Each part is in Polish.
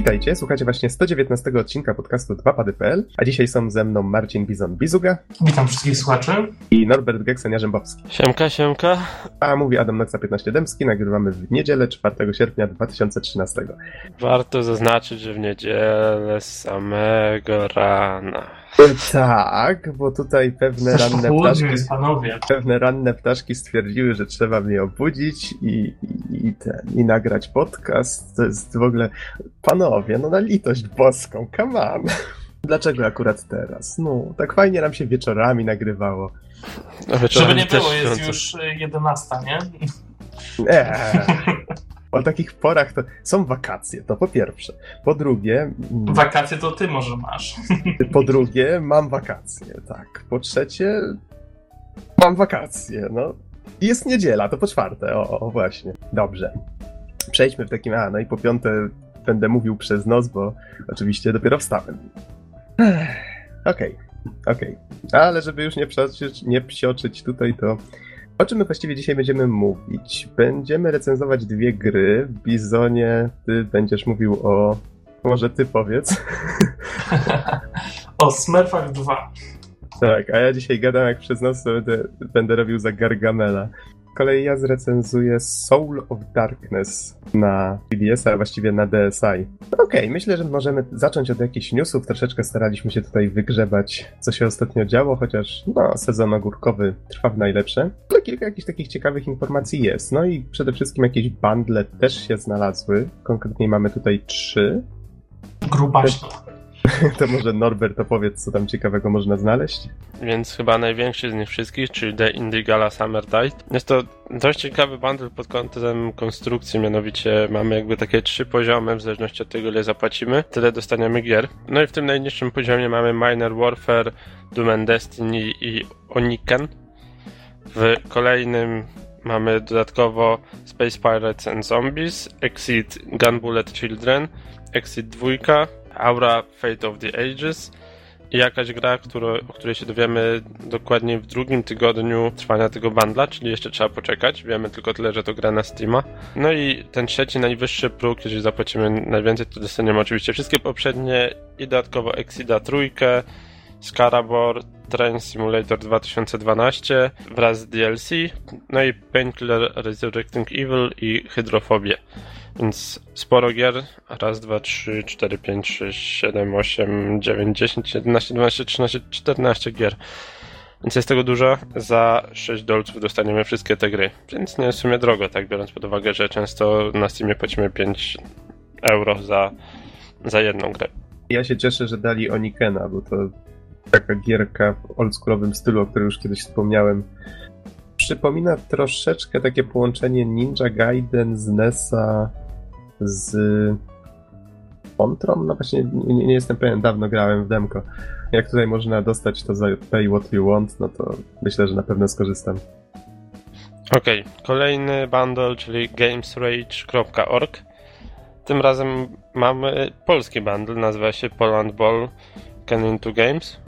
Witajcie, słuchacie właśnie 119 odcinka podcastu 2pady.pl, a dzisiaj są ze mną Marcin Bizon-Bizuga Witam wszystkich słuchaczy. i Norbert Geksen-Jarzębowski. Siemka, siemka. A mówi Adam Noxa 15 Dębski, nagrywamy w niedzielę 4 sierpnia 2013. Warto zaznaczyć, że w niedzielę samego rana. Tak, bo tutaj pewne ranne ptaszki, panowie. pewne ranne ptaszki stwierdziły, że trzeba mnie obudzić i, i, i, ten, i nagrać podcast. To jest w ogóle... Panowie, no na litość boską, come on. Dlaczego akurat teraz? No, tak fajnie nam się wieczorami nagrywało. A wieczorem Żeby nie było, jest już y, 11, nie? Eee. O takich porach to są wakacje, to po pierwsze. Po drugie, mm, Wakacje to ty może masz. po drugie, mam wakacje, tak. Po trzecie, mam wakacje, no. Jest niedziela, to po czwarte, o, o właśnie. Dobrze. Przejdźmy w takim, a no i po piąte będę mówił przez nos, bo oczywiście dopiero wstałem. Okej, okej. Ale żeby już nie psioczyć, nie psioczyć tutaj, to o czym my właściwie dzisiaj będziemy mówić? Będziemy recenzować dwie gry. W Bizonie ty będziesz mówił o... Może ty powiedz. o Smurfach 2. Tak, a ja dzisiaj gadam jak przez to będę, będę robił za Gargamela. Kolei ja zrecenzuję Soul of Darkness na PBS, a właściwie na DSi. Okej, myślę, że możemy zacząć od jakichś newsów. Troszeczkę staraliśmy się tutaj wygrzebać, co się ostatnio działo, chociaż no, sezon ogórkowy trwa w najlepsze. Ale kilka jakichś takich ciekawych informacji jest. No i przede wszystkim jakieś bundle też się znalazły. Konkretnie mamy tutaj trzy. Grubaśno. To może Norbert opowiedz, co tam ciekawego można znaleźć. Więc chyba największy z nich wszystkich, czyli The Indie Gala Summer Night. Jest to dość ciekawy bundle pod kątem konstrukcji, mianowicie mamy jakby takie trzy poziomy, w zależności od tego ile zapłacimy, tyle dostaniemy gier. No i w tym najniższym poziomie mamy Minor Warfare, Doom and Destiny i Oniken. W kolejnym mamy dodatkowo Space Pirates and Zombies, Exit Gunbullet Children, Exit 2, Aura Fate of the Ages i jakaś gra, o której się dowiemy dokładnie w drugim tygodniu trwania tego bundla, czyli jeszcze trzeba poczekać. Wiemy tylko tyle, że to gra na Steama. No i ten trzeci, najwyższy próg, jeżeli zapłacimy najwięcej, to dostaniemy oczywiście wszystkie poprzednie i dodatkowo Exida trójkę, Scarabor, Train Simulator 2012 wraz z DLC, no i Painkiller Resurrecting Evil i Hydrofobię. Więc sporo gier. Raz, dwa, trzy, cztery, pięć, sześć, siedem, osiem, dziewięć, dziesięć, jedenaście, dwanaście, trzynaście, czternaście gier. Więc jest tego dużo. Za 6 dolców dostaniemy wszystkie te gry. Więc nie jest w sumie drogo, tak biorąc pod uwagę, że często na Steamie płacimy 5 euro za, za jedną grę. Ja się cieszę, że dali Onikena, bo to taka gierka w oldschoolowym stylu, o której już kiedyś wspomniałem. Przypomina troszeczkę takie połączenie Ninja Gaiden z NESa z Contrą? No właśnie nie, nie jestem pewien, dawno grałem w demko. Jak tutaj można dostać to za pay what you want, no to myślę, że na pewno skorzystam. Okej, kolejny bundle, czyli gamesrage.org. Tym razem mamy polski bundle, nazywa się Poland Ball Can Into Games.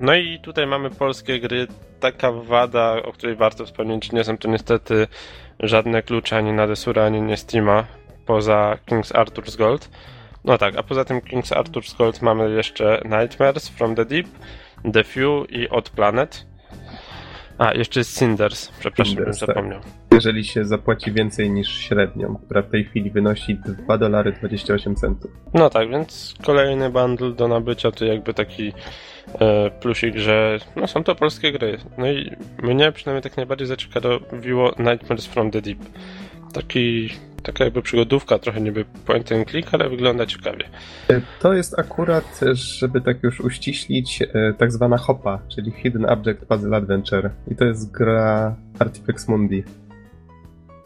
No i tutaj mamy polskie gry. Taka wada, o której warto wspomnieć, nie są to niestety żadne klucze ani na Desura, ani nie Steama, poza King's Arthur's Gold. No tak, a poza tym King's Arthur's Gold mamy jeszcze Nightmares from the Deep, The Few i Odd Planet. A, jeszcze jest Cinders, przepraszam, Cinders, bym tak. zapomniał. Jeżeli się zapłaci więcej niż średnią, która w tej chwili wynosi 2 dolary 28 centów. No tak, więc kolejny bundle do nabycia to jakby taki e, plusik, że no są to polskie gry. No i mnie przynajmniej tak najbardziej zaciekawiło Nightmares from the Deep. Taki, taka jakby przygodówka, trochę niby point and click, ale wygląda ciekawie. To jest akurat, żeby tak już uściślić, e, tak zwana HOPA, czyli Hidden Object Puzzle Adventure. I to jest gra Artifex Mundi.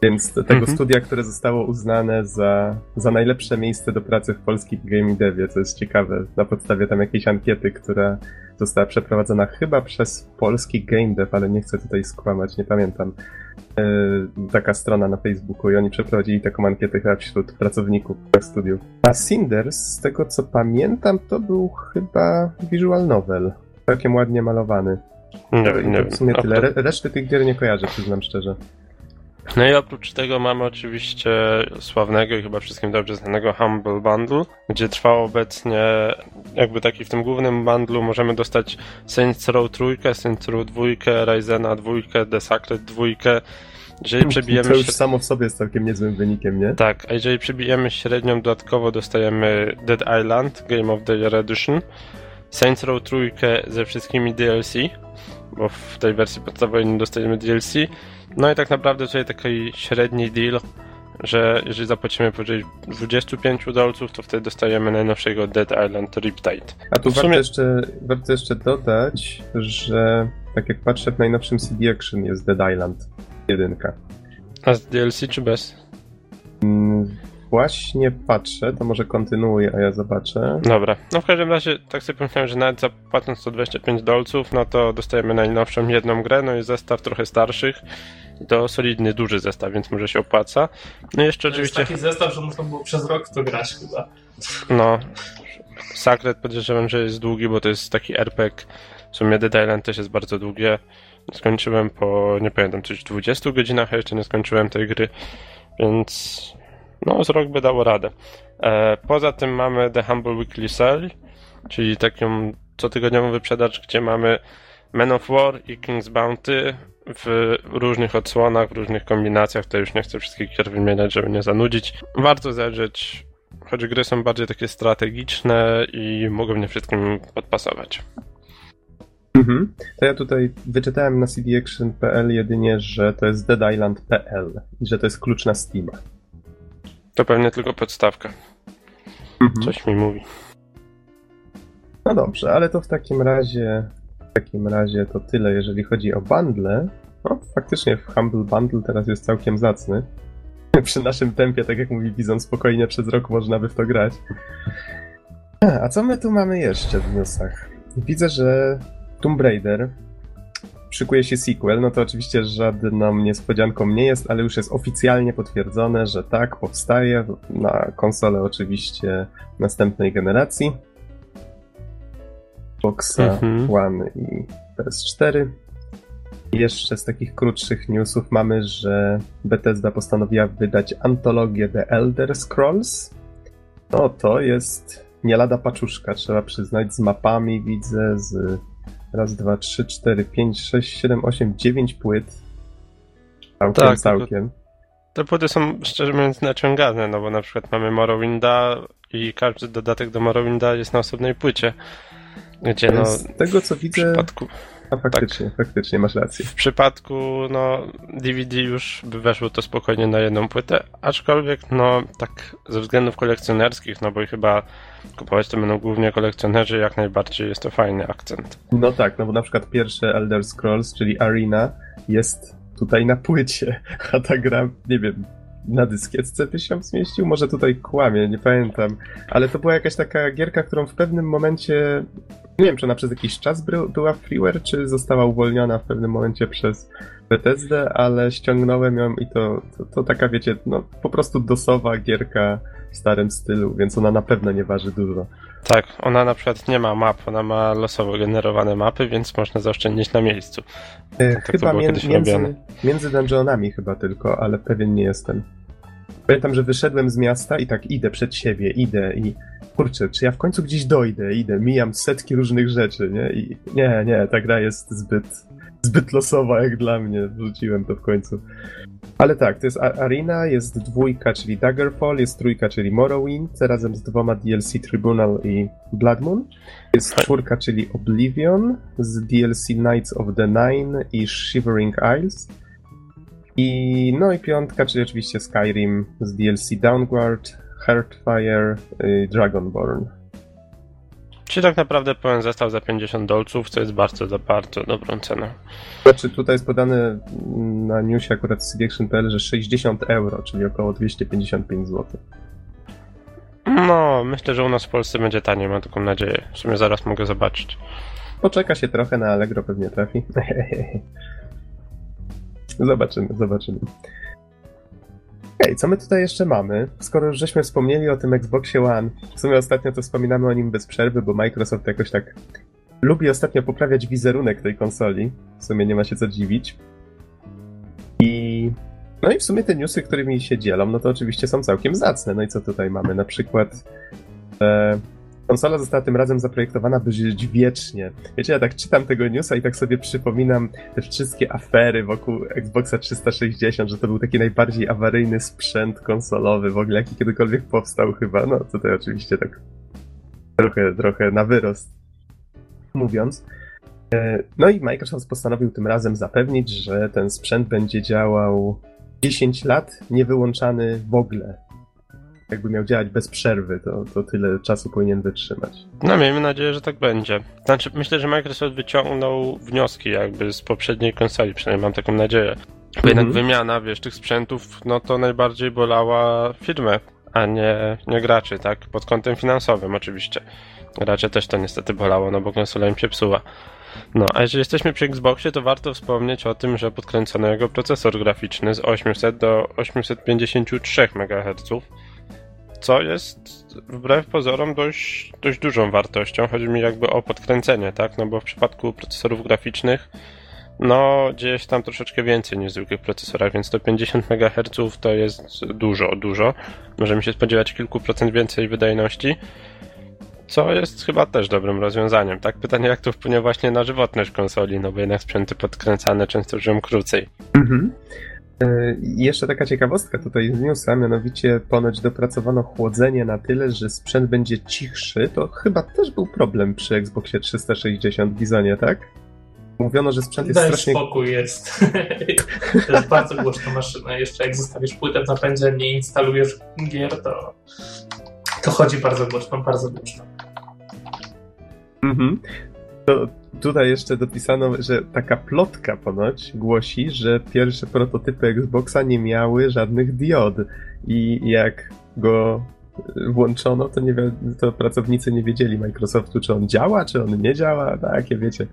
Więc tego Mhm. studia, które zostało uznane za, za najlepsze miejsce do pracy w polskim game devie, co jest ciekawe, na podstawie tam jakiejś ankiety, która została przeprowadzona chyba przez polski game dev, ale nie chcę tutaj skłamać, nie pamiętam. E, taka strona na Facebooku i oni przeprowadzili taką ankietę chyba wśród pracowników studiów. A Cinders, z tego co pamiętam, to był chyba visual novel. Całkiem ładnie malowany. Nie, nie to w sumie A tyle. Re- Reszty tych gier nie kojarzę, przyznam szczerze. No i oprócz tego mamy oczywiście sławnego i chyba wszystkim dobrze znanego Humble Bundle, gdzie trwa obecnie jakby taki w tym głównym bundlu możemy dostać Saints Row trójkę, Saints Row dwójkę, Ryzena dwójkę, The Sacred dwójkę. Jeżeli przebijemy To już samo w sobie jest całkiem niezłym wynikiem, nie? Tak, a jeżeli przebijemy średnią, dodatkowo dostajemy Dead Island, Game of the Year Edition, Saints Row trójkę ze wszystkimi DLC, bo w tej wersji podstawowej nie dostajemy DLC. No i tak naprawdę tutaj taki średni deal, że jeżeli zapłacimy powyżej 25 dolców, to wtedy dostajemy najnowszego Dead Island Riptide. A tu W warto, sumie- jeszcze, warto jeszcze dodać, że tak jak patrzę w najnowszym CD Action jest Dead Island 1. A z DLC czy bez? Mm, Właśnie patrzę, to może kontynuuję, a ja zobaczę. Dobra, no w każdym razie tak sobie pomyślałem, że nawet zapłacąc 125 dolców, no to dostajemy najnowszą jedną grę, no i zestaw trochę starszych. To solidny, duży zestaw, więc może się opłaca. No jeszcze To jest oczywiście, taki zestaw, że można było przez rok w to grać chyba. no, Sacred podejrzewam, że jest długi, bo to jest taki RPG. W sumie Dead Island też jest bardzo długie. Skończyłem po, nie pamiętam, coś 20 godzinach, a jeszcze nie skończyłem tej gry, więc no, z rok by dało radę. E, poza tym mamy The Humble Weekly Sale, czyli taką cotygodniową wyprzedaż, gdzie mamy Men of War i King's Bounty w różnych odsłonach, w różnych kombinacjach. To już nie chcę wszystkich gier wymieniać, żeby nie zanudzić. Warto zajrzeć, choć gry są bardziej takie strategiczne i mogą nie wszystkim podpasować. Mhm. To ja tutaj wyczytałem na cdaction.pl jedynie, że to jest deadisland.pl i że to jest klucz na Steama. To pewnie tylko podstawka. Mhm. Coś mi mówi. No dobrze, ale to w takim razie takim razie to tyle, jeżeli chodzi o bundle. No, faktycznie w Humble Bundle teraz jest całkiem zacny. Przy naszym tempie, tak jak mówi Bizon, spokojnie przez rok można by w to grać. A co my tu mamy jeszcze w newsach? Widzę, że Tomb Raider szykuje się sequel, no to oczywiście żadną niespodzianką nie jest, ale już jest oficjalnie potwierdzone, że tak, powstaje na konsolę oczywiście następnej generacji. Xboxa Mhm. One i PS4. Jeszcze z takich krótszych newsów mamy, że Bethesda postanowiła wydać antologię The Elder Scrolls. No to jest nie lada paczuszka, trzeba przyznać, z mapami widzę, z raz, dwa, trzy, cztery, pięć, sześć, siedem, osiem, dziewięć płyt. Całkiem, Tak, całkiem. Te płyty są szczerze mówiąc naciągane, no bo na przykład mamy Morrowinda i każdy dodatek do Morrowinda jest na osobnej płycie. Gdzie no Z tego co w widzę, przypadku, a faktycznie, faktycznie masz rację. w przypadku no DVD już by weszło to spokojnie na jedną płytę, aczkolwiek no tak ze względów kolekcjonerskich, no bo i chyba kupować to będą głównie kolekcjonerzy, jak najbardziej jest to fajny akcent. No tak, no bo na przykład pierwsze Elder Scrolls, czyli Arena, jest tutaj na płycie, a ta gra, nie wiem, na dyskietce by się zmieścił? Może tutaj kłamie, nie pamiętam. Ale to była jakaś taka gierka, którą w pewnym momencie, nie wiem, czy ona przez jakiś czas była freeware, czy została uwolniona w pewnym momencie przez Bethesdę, ale ściągnąłem ją i to, to, to taka, wiecie, no po prostu dosowa gierka starym stylu, więc ona na pewno nie waży dużo. Tak, ona na przykład nie ma map, ona ma losowo generowane mapy, więc można zaoszczędzić na miejscu. E, tak chyba kiedyś między, robione. między dungeonami chyba tylko, ale pewien nie jestem. Pamiętam, że wyszedłem z miasta i tak idę przed siebie, idę i kurczę, czy ja w końcu gdzieś dojdę, idę, mijam setki różnych rzeczy, nie? I nie, nie, ta gra jest zbyt, zbyt losowa jak dla mnie, wrzuciłem to w końcu. Ale tak, to jest Arena, jest dwójka, czyli Daggerfall, jest trójka, czyli Morrowind, razem z dwoma DLC Tribunal i Blood Moon. Jest czwórka, czyli Oblivion, z DLC Knights of the Nine i Shivering Isles. I no i piątka, czyli oczywiście Skyrim z DLC Downward, Heartfire, y, Dragonborn. Czyli tak naprawdę pełen zestaw za 50 dolców, co jest bardzo, za bardzo dobrą ceną. Znaczy tutaj jest podane na newsie akurat z cdaction.pl, że 60 euro, czyli około 255 zł. No, myślę, że u nas w Polsce będzie taniej, mam taką nadzieję. W sumie zaraz mogę zobaczyć. Poczeka się trochę, na Allegro pewnie trafi. zobaczymy, zobaczymy. Okej, co my tutaj jeszcze mamy? Skoro już żeśmy wspomnieli o tym Xboxie One, w sumie ostatnio to wspominamy o nim bez przerwy, bo Microsoft jakoś tak lubi ostatnio poprawiać wizerunek tej konsoli. W sumie nie ma się co dziwić. I No i w sumie te newsy, którymi się dzielą, no to oczywiście są całkiem zacne. No i co tutaj mamy? Na przykład e, konsola została tym razem zaprojektowana, by żyć wiecznie. Wiecie, ja tak czytam tego newsa i tak sobie przypominam te wszystkie afery wokół Xboxa 360, że to był taki najbardziej awaryjny sprzęt konsolowy w ogóle, jaki kiedykolwiek powstał chyba. No tutaj oczywiście tak trochę, trochę na wyrost mówiąc. E, no i Microsoft postanowił tym razem zapewnić, że ten sprzęt będzie działał 10 lat, niewyłączany w ogóle. Jakby miał działać bez przerwy, to, to tyle czasu powinien wytrzymać. No miejmy nadzieję, że tak będzie. Znaczy, myślę, że Microsoft wyciągnął wnioski jakby z poprzedniej konsoli, przynajmniej mam taką nadzieję. Bo jednak Mhm. wymiana, wiesz, tych sprzętów, no to najbardziej bolała firmę, a nie, nie graczy, tak? Pod kątem finansowym oczywiście. Gracze też to niestety bolało, no bo konsola im się psuła. No, a jeżeli jesteśmy przy Xboxie, to warto wspomnieć o tym, że podkręcono jego procesor graficzny z 800 do 853 MHz, co jest wbrew pozorom dość, dość dużą wartością. Chodzi mi jakby o podkręcenie, tak? No bo w przypadku procesorów graficznych no, się tam troszeczkę więcej niż w zwykłych procesorach, więc to 50 MHz to jest dużo, dużo. Możemy się spodziewać kilku procent więcej wydajności, co jest chyba też dobrym rozwiązaniem, tak? Pytanie, jak to wpłynie właśnie na żywotność konsoli, no bo jednak sprzęty podkręcane często żyją krócej. Mhm. E, i Jeszcze taka ciekawostka tutaj z newsa, mianowicie ponoć dopracowano chłodzenie na tyle, że sprzęt będzie cichszy. To chyba też był problem przy Xboxie 360 Bizonie, tak? Mówiono, że sprzęt jest Daj strasznie spokój jest. to jest bardzo głośna maszyna. Jeszcze jak zostawisz płytę w napędzie, nie instalujesz gier, to, to chodzi bardzo głośno, bardzo głośno. Mhm. To tutaj jeszcze dopisano, że taka plotka ponoć głosi, że pierwsze prototypy Xboxa nie miały żadnych diod. I jak go włączono, to, nie to pracownicy nie wiedzieli Microsoftu, czy on działa, czy on nie działa, takie wiecie,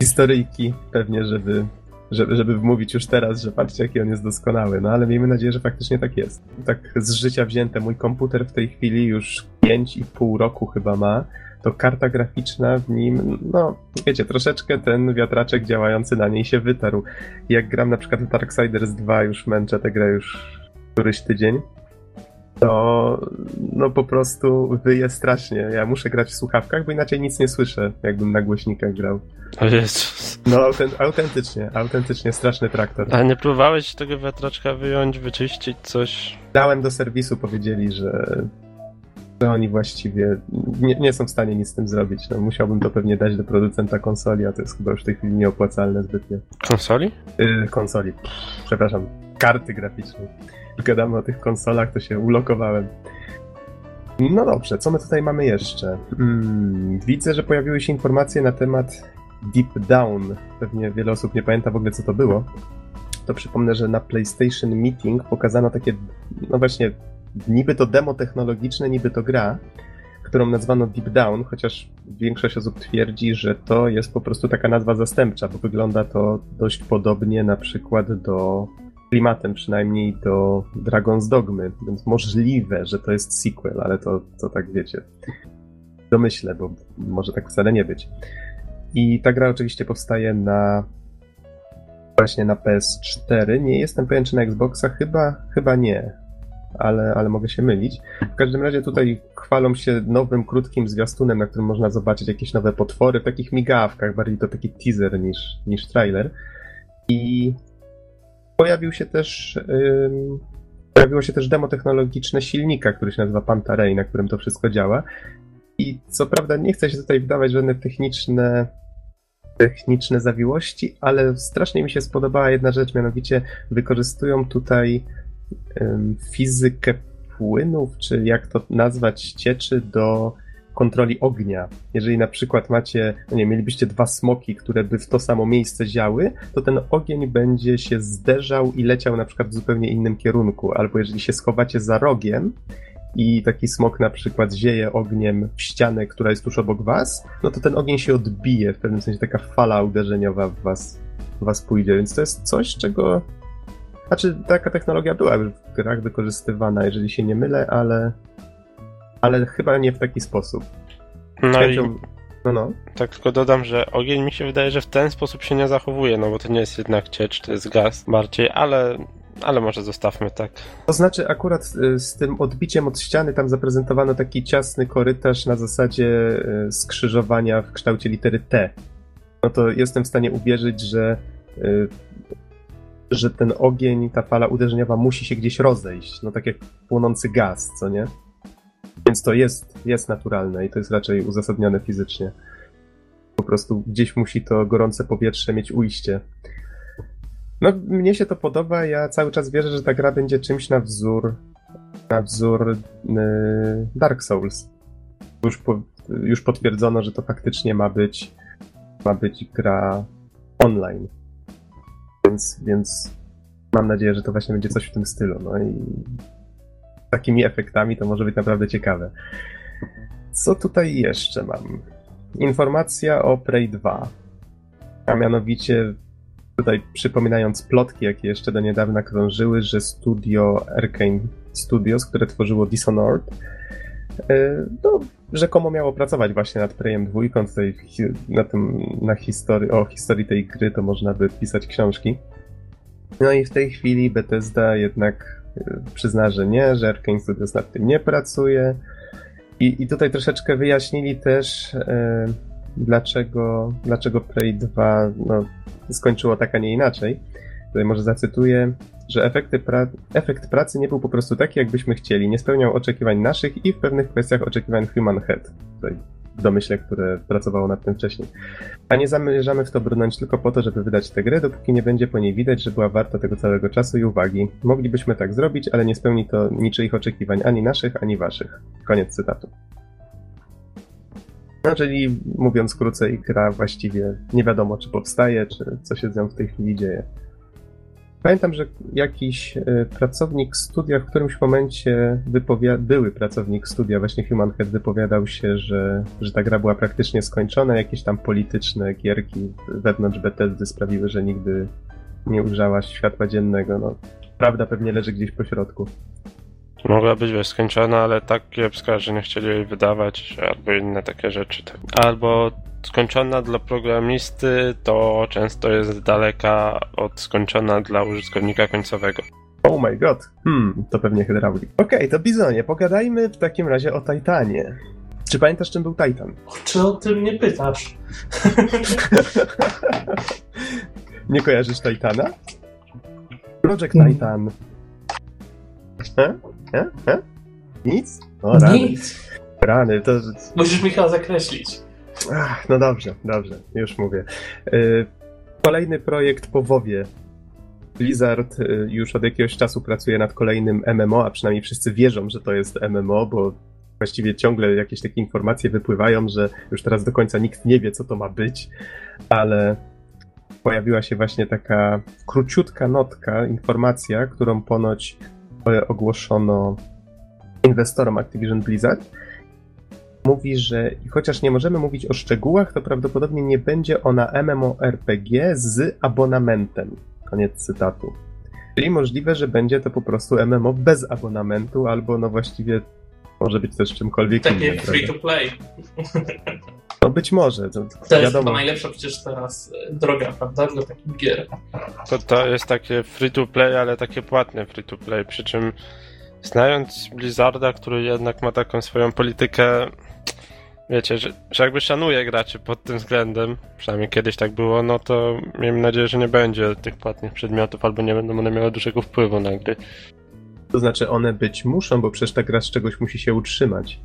historyjki pewnie, żeby, żeby, żeby wmówić już teraz, że patrzcie, jaki on jest doskonały, no ale miejmy nadzieję, że faktycznie tak jest. Tak z życia wzięte, mój komputer w tej chwili już 5,5 roku chyba ma, to karta graficzna w nim, no wiecie, troszeczkę ten wiatraczek działający na niej się wytarł. Jak gram na przykład w Darksiders 2, już męczę tę grę już któryś tydzień, to no po prostu wyje strasznie. Ja muszę grać w słuchawkach, bo inaczej nic nie słyszę, jakbym na głośnikach grał. O Jezus. No auten- autentycznie, autentycznie straszny traktor. A nie próbowałeś tego wiatraczka wyjąć, wyczyścić coś? Dałem do serwisu, powiedzieli, że, że oni właściwie nie, nie są w stanie nic z tym zrobić. No, musiałbym to pewnie dać do producenta konsoli, a to jest chyba już w tej chwili nieopłacalne zbytnio. Konsoli? Yy, konsoli, przepraszam, karty graficznej. Gadamy o tych konsolach, to się ulokowałem. No dobrze, co my tutaj mamy jeszcze? Mm, widzę, że pojawiły się informacje na temat Deep Down. Pewnie wiele osób nie pamięta w ogóle, co to było. To przypomnę, że na PlayStation Meeting pokazano takie, no właśnie, niby to demo technologiczne, niby to gra, którą nazwano Deep Down, chociaż większość osób twierdzi, że to jest po prostu taka nazwa zastępcza, bo wygląda to dość podobnie na przykład do klimatem przynajmniej do Dragon's Dogmy, więc możliwe, że to jest sequel, ale to, to tak wiecie, domyślę, bo może tak wcale nie być. I ta gra oczywiście powstaje na właśnie na PS4. Nie jestem pewien, czy na Xboxa, chyba, chyba nie, ale, ale mogę się mylić. W każdym razie tutaj chwalą się nowym, krótkim zwiastunem, na którym można zobaczyć jakieś nowe potwory w takich migawkach, bardziej to taki teaser niż, niż trailer. I pojawił się też pojawiło się też demo technologiczne silnika, który się nazywa Pantarej, na którym to wszystko działa. I co prawda nie chcę się tutaj wdawać w żadne techniczne techniczne zawiłości, ale strasznie mi się spodobała jedna rzecz, mianowicie wykorzystują tutaj fizykę płynów, czy jak to nazwać, cieczy do kontroli ognia. Jeżeli na przykład macie, no nie, mielibyście dwa smoki, które by w to samo miejsce ziały, to ten ogień będzie się zderzał i leciał na przykład w zupełnie innym kierunku. Albo jeżeli się schowacie za rogiem i taki smok na przykład zieje ogniem w ścianę, która jest tuż obok was, no to ten ogień się odbije, w pewnym sensie taka fala uderzeniowa w was, w was pójdzie. Więc to jest coś, czego znaczy, taka technologia była w grach wykorzystywana, jeżeli się nie mylę, ale, ale chyba nie w taki sposób. No i Chęcią- No, no. tak tylko dodam, że ogień mi się wydaje, że w ten sposób się nie zachowuje, no bo to nie jest jednak ciecz, to jest gaz bardziej, ale ale może zostawmy tak. To znaczy, akurat y, z tym odbiciem od ściany tam zaprezentowano taki ciasny korytarz na zasadzie y, skrzyżowania w kształcie litery T. No to jestem w stanie uwierzyć, że, y, że ten ogień, ta fala uderzeniowa musi się gdzieś rozejść. No tak jak płonący gaz, co nie? Więc to jest, jest naturalne i to jest raczej uzasadnione fizycznie. Po prostu gdzieś musi to gorące powietrze mieć ujście. No, mnie się to podoba. Ja cały czas wierzę, że ta gra będzie czymś na wzór na wzór yy, Dark Souls. Już, po, już potwierdzono, że to faktycznie ma być ma być gra online. Więc, więc mam nadzieję, że to właśnie będzie coś w tym stylu. No i takimi efektami to może być naprawdę ciekawe. Co tutaj jeszcze mam? Informacja o Prey 2. A mianowicie tutaj przypominając plotki, jakie jeszcze do niedawna krążyły, że studio Arkane Studios, które tworzyło Dishonored, no, rzekomo miało pracować właśnie nad Preyem 2, tutaj na tym, na historii, o historii tej gry to można by pisać książki. No i w tej chwili Bethesda jednak e, przyzna, że nie, że Arkane Studios nad tym nie pracuje. I, i tutaj troszeczkę wyjaśnili też, e, dlaczego, dlaczego Prey 2 no, skończyło tak, a nie inaczej. Tutaj może zacytuję, że pra efekt pracy nie był po prostu taki, jakbyśmy chcieli, nie spełniał oczekiwań naszych i w pewnych kwestiach oczekiwań Human Head. Tutaj w domyśle, które pracowało nad tym wcześniej. A nie zamierzamy w to brnąć tylko po to, żeby wydać tę grę, dopóki nie będzie po niej widać, że była warta tego całego czasu i uwagi. Moglibyśmy tak zrobić, ale nie spełni to niczyich oczekiwań, ani naszych, ani waszych. Koniec cytatu. No, czyli mówiąc krócej, gra właściwie nie wiadomo, czy powstaje, czy co się z nią w tej chwili dzieje. Pamiętam, że jakiś e, pracownik studia w którymś momencie wypowiadał, były pracownik studia, właśnie Human Head wypowiadał się, że, że ta gra była praktycznie skończona, jakieś tam polityczne gierki wewnątrz Bethesdy sprawiły, że nigdy nie ujrzała światła dziennego. No, prawda pewnie leży gdzieś po środku. Mogła być wiesz, skończona, ale tak kiepska, że nie chcieli jej wydawać, albo inne takie rzeczy. Tak. Albo skończona dla programisty to często jest daleka od skończona dla użytkownika końcowego. Oh my god. Hmm, to pewnie hydraulik. Okej, okay, to Bizonie, pogadajmy w takim razie o Titanie. Czy pamiętasz, czym był Titan? Czy o tym nie pytasz? nie kojarzysz Titana? Project hmm. Titan. E? Nic? O, rany. Nic. Rany, to... Musisz Michał zakreślić. Ach, no dobrze, dobrze, już mówię. Y, kolejny projekt po WoWie. Blizzard y, już od jakiegoś czasu pracuje nad kolejnym MMO, a przynajmniej wszyscy wierzą, że to jest MMO, bo właściwie ciągle jakieś takie informacje wypływają, że już teraz do końca nikt nie wie, co to ma być, ale pojawiła się właśnie taka króciutka notka, informacja, którą ponoć ogłoszono inwestorom Activision Blizzard, mówi, że chociaż nie możemy mówić o szczegółach, to prawdopodobnie nie będzie ona MMORPG z abonamentem. Koniec cytatu. Czyli możliwe, że będzie to po prostu MMO bez abonamentu, albo no właściwie może być też czymkolwiek Takie innym. Takie free to play. No być może. To, to jest chyba najlepsza przecież teraz e, droga, prawda, dla takich gier. To, to jest takie free to play, ale takie płatne free to play, przy czym znając Blizzarda, który jednak ma taką swoją politykę wiecie, że, że jakby szanuję graczy pod tym względem, przynajmniej kiedyś tak było, no to miejmy nadzieję, że nie będzie tych płatnych przedmiotów, albo nie będą one miały dużego wpływu na gry. To znaczy one być muszą, bo przecież ta gra z czegoś musi się utrzymać.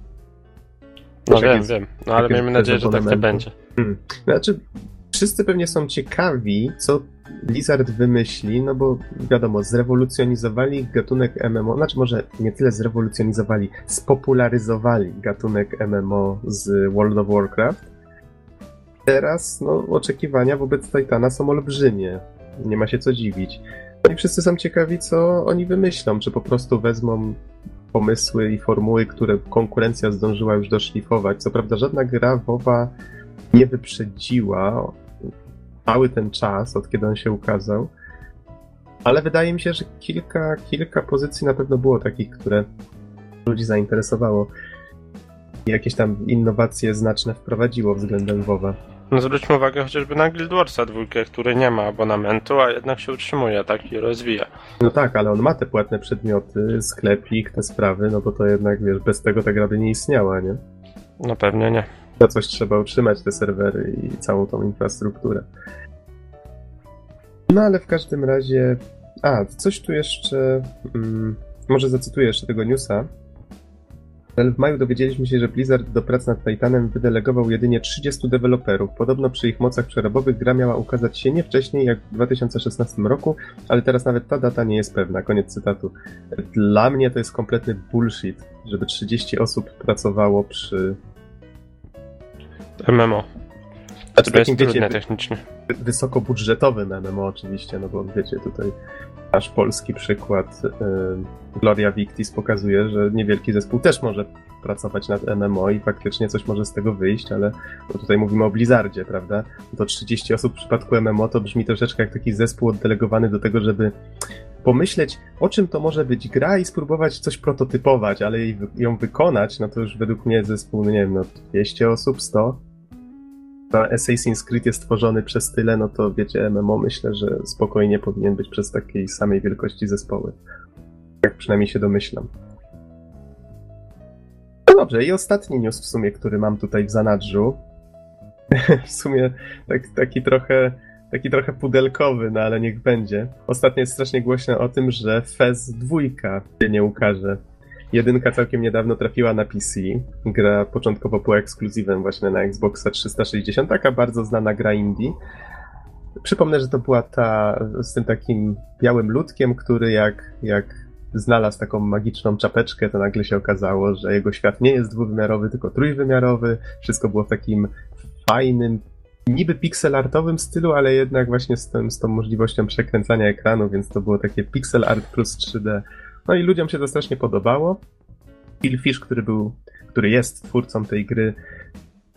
No wiem, wiem, no ale miejmy nadzieję, że tak nie będzie. Hmm. Znaczy, wszyscy pewnie są ciekawi, co Blizzard wymyśli, no bo wiadomo, zrewolucjonizowali gatunek MMO, znaczy może nie tyle zrewolucjonizowali, spopularyzowali gatunek MMO z World of Warcraft. Teraz, no, oczekiwania wobec Titana są olbrzymie. Nie ma się co dziwić. No i wszyscy są ciekawi, co oni wymyślą. Czy po prostu wezmą pomysły i formuły, które konkurencja zdążyła już doszlifować. Co prawda, żadna gra WoWa nie wyprzedziła cały ten czas, od kiedy on się ukazał. Ale wydaje mi się, że kilka, kilka pozycji na pewno było takich, które ludzi zainteresowało. I jakieś tam innowacje znaczne wprowadziło względem WoWa. No zwróćmy uwagę chociażby na Guild Warsa dwójkę, który nie ma abonamentu, a jednak się utrzymuje, tak, i rozwija. No tak, ale on ma te płatne przedmioty, sklepik, te sprawy, no bo to jednak, wiesz, bez tego ta gra by nie istniała, nie? No pewnie nie. Za coś trzeba utrzymać te serwery i całą tą infrastrukturę. No ale w każdym razie... A, coś tu jeszcze... Mm, może zacytuję jeszcze tego newsa. W maju dowiedzieliśmy się, że Blizzard do prac nad Titanem wydelegował jedynie 30 deweloperów. Podobno przy ich mocach przerobowych gra miała ukazać się nie wcześniej jak w 2016 roku, ale teraz nawet ta data nie jest pewna. Koniec cytatu. Dla mnie to jest kompletny bullshit, żeby 30 osób pracowało przy MMO. Znaczy, To jest takim, wiecie, trudne wy- technicznie. wysokobudżetowym MMO oczywiście, no bo wiecie, tutaj nasz polski przykład y, Gloria Victis pokazuje, że niewielki zespół też może pracować nad MMO i faktycznie coś może z tego wyjść, ale no tutaj mówimy o Blizzardzie, prawda? To 30 osób w przypadku MMO to brzmi troszeczkę jak taki zespół oddelegowany do tego, żeby pomyśleć, o czym to może być gra i spróbować coś prototypować, ale ją wykonać, no to już według mnie zespół, no nie wiem, no 200 osób, 100? Assassin's Creed jest tworzony przez tyle, no to wiecie, MMO myślę, że spokojnie powinien być przez takiej samej wielkości zespoły. Tak przynajmniej się domyślam. No dobrze, i ostatni news w sumie, który mam tutaj w zanadrzu. w sumie tak, taki trochę taki trochę pudelkowy, no ale niech będzie. Ostatnio jest strasznie głośno o tym, że Fez 2 się nie ukaże. Jedynka całkiem niedawno trafiła na PC. Gra początkowo była ekskluzywem właśnie na Xboxa 360, taka bardzo znana gra indie. Przypomnę, że to była ta z tym takim białym ludkiem, który jak, jak znalazł taką magiczną czapeczkę, to nagle się okazało, że jego świat nie jest dwuwymiarowy, tylko trójwymiarowy. Wszystko było w takim fajnym, niby pixelartowym stylu, ale jednak właśnie z, tym, z tą możliwością przekręcania ekranu, więc to było takie pixel art plus 3D. No i ludziom się to strasznie podobało. Phil Fish, który był, który jest twórcą tej gry,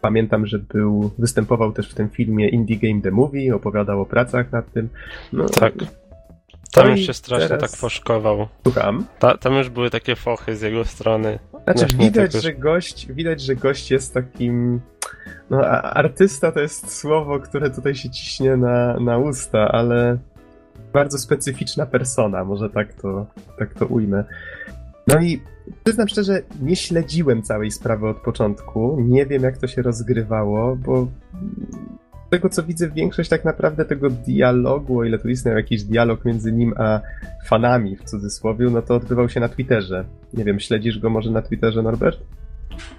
pamiętam, że był, występował też w tym filmie Indie Game The Movie, opowiadał o pracach nad tym. No, Tak. Tam No już się strasznie teraz- tak foszkował. Słucham. Ta, tam już były takie fochy z jego strony. Znaczy, widać, tak że gość, widać, że gość jest takim. No, artysta to jest słowo, które tutaj się ciśnie na, na usta, ale bardzo specyficzna persona, może tak to, tak to ujmę. No i przyznam szczerze, nie śledziłem całej sprawy od początku. Nie wiem, jak to się rozgrywało, bo z tego co widzę, większość tak naprawdę tego dialogu, o ile tu istniał jakiś dialog między nim a fanami w cudzysłowie, no to odbywał się na Twitterze. Nie wiem, śledzisz go może na Twitterze, Norbert?